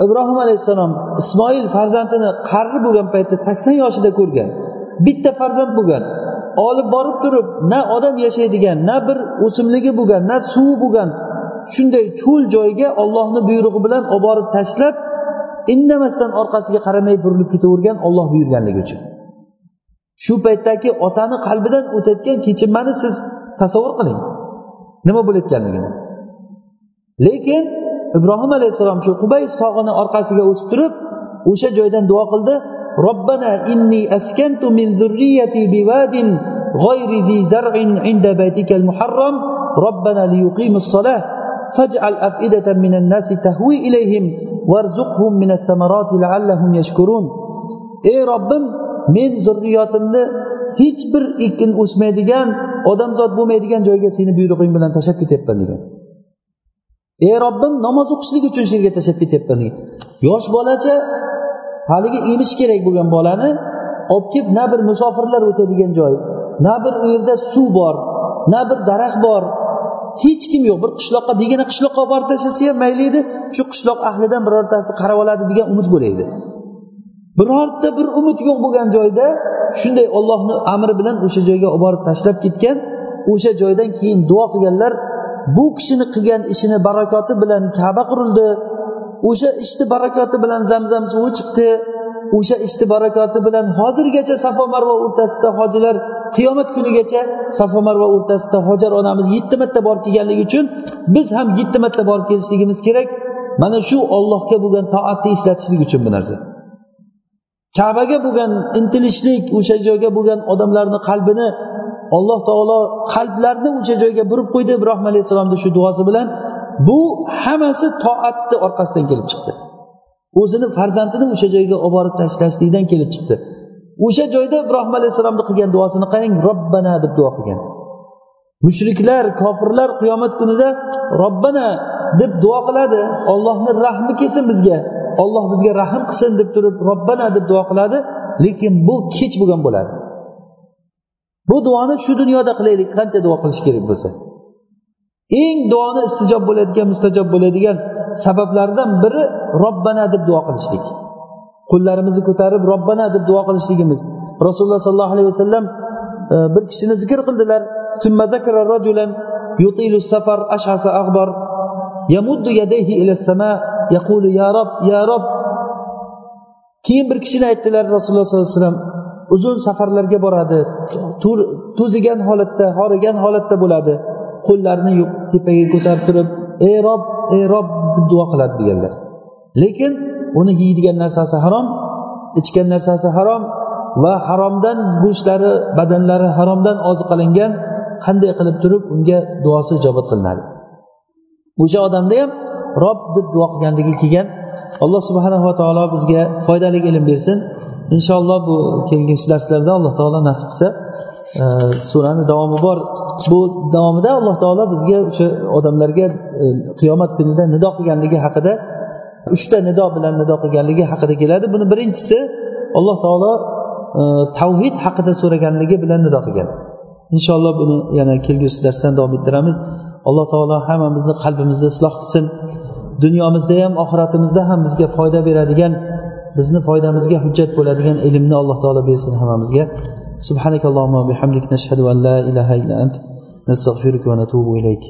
ibrohim alayhissalom ismoil farzandini qarri bo'lgan paytda sakson yoshida ko'rgan bitta farzand bo'lgan olib borib turib na odam yashaydigan na bir o'simligi bo'lgan na suvi bo'lgan shunday cho'l joyga ollohni buyrug'i bilan olib borib tashlab indamasdan orqasiga qaramay burilib ketavergan olloh buyurganligi uchun. shu paytdagi otani qalbidan o'tayotgan kechinmani siz tasavvur qiling nima bo'layotganligini lekin ibrohim alayhissalom shu qubays tog'ini orqasiga o'tib turib o'sha joydan duo qildi robbana inni askantu min zurriyati biwadin غير ذي زرع عند بيتك المحرم ربنا ليقيموا الصلاة فاجعل أفئدة من الناس تهوي إليهم وارزقهم من الثمرات لعلهم يشكرون ey robbim men zurriyotimni hech bir ekin o'smaydigan odamzod bo'lmaydigan joyga seni buyrug'ing bilan tashlab ketyapman degan. Ey robbim namoz o'qishlik uchun shu yerga tashlab ketyapman degan. Yosh bolacha haligi emish kerak bo'lgan bolani olib kelib na bir musofirlar o'tadigan joy na bir u yerda suv bor na bir daraxt bor hech kim yo'q. Bir qishloqqa begina qishloqqa olib borib tashlasa ham mayli edi shu qishloq ahlidan birortasi qarab oladi degan umid bo'laydi birorta bir umid yo'q bo'lgan joyda shunday ollohni amri bilan o'sha joyga olib borib tashlab ketgan o'sha joydan keyin duo qilganlar bu kishini qilgan ishini barakoti bilan kaba qurildi. O'sha ishni barakoti bilan zamzam suvi chiqdi. O'sha ishni barakoti bilan hozirgacha safo marva o'rtasida hojilar qiyomat kunigacha safo marva o'rtasida hojar onamiz yetti marta borib kelganligi uchun biz ham yetti marta borib kelishligimiz kerak. Mana shu ollohga bo'lgan toatni eslatishlik uchun bu narsa. Kabaga bo'lgan intilishlik o'sha joyga bo'lgan odamlarni qalbini alloh taolo qalblarni o'sha joyga burib qo'ydi. Ibrohim alayhissalomni shu duosi bilan bu hammasi toatni orqasidan kelib chiqdi. O'zini farzandini o'sha joyga olib borib tashlashlikdan kelib chiqdi. O'sha joyda ibrohim alayhissalomni qilgan duosini qarang robbana deb duo qilgan. Mushriklar kofirlar qiyomat kunida robbana deb duo qiladi. Ollohni rahmi kelsin bizga. olloh bizga rahm qilsin deb turib robbana deb duo qiladi lekin bu kech bo'lgan bo'ladi. Bu duoni shu dunyoda qilaylik qancha duo qilish kerak bo'lsa. Eng duoni istijob bo'ladigan mustajob bo'ladigan sabablardan biri robbana deb duo qilishlik. Qo'llarimizni ko'tarib robbana deb duo qilishligimiz. Rasululloh sollallohu alayhi vasallam e, bir kishini zikr qildilar. Safar ashasa ag'bar yamuddu yadayhi ila yaqulu ya rob ya rob keyin bir kishini aytdilar rasululloh sollallohu alayhi vasallam uzun safarlarga boradi to'zigan holatda horigan holatda bo'ladi qo'llarini tepaga ko'tarib turib ey rob ey rob deb duo qiladi deganlar lekin uni yeydigan narsasi harom ichgan narsasi harom va haromdan go'shtlari badanlari haromdan oziqalangan qanday qilib turib unga duosi ijobat qilinadi o'sha odamda ham rob deb duo qilganligi kelgan. Alloh subhanava taolo bizga foydali ilm bersin. Inshaalloh bu kelgusi darslarda alloh taolo nasib qilsa e, surani davomi bor. Bu davomida alloh taolo bizga o'sha odamlarga e, qiyomat kunida nido qilganligi haqida uchta nido bilan nido qilganligi haqida keladi. Buni birinchisi alloh taolo e, tavhid haqida so'raganligi bilan nido qilgan. Inshaalloh buni yana kelgusi darsdan davom ettiramiz. Alloh taolo hammamizni qalbimizni isloh qilsin. dunyomizda ham oxiratimizda ham bizga foyda beradigan bizni foydamizga hujjat bo'ladigan ilmni alloh taolo bersin hammamizga. Subhanakallohu bihamdik nashhadu an la ilaha illa ant nastag'firuka va natubu ilayk.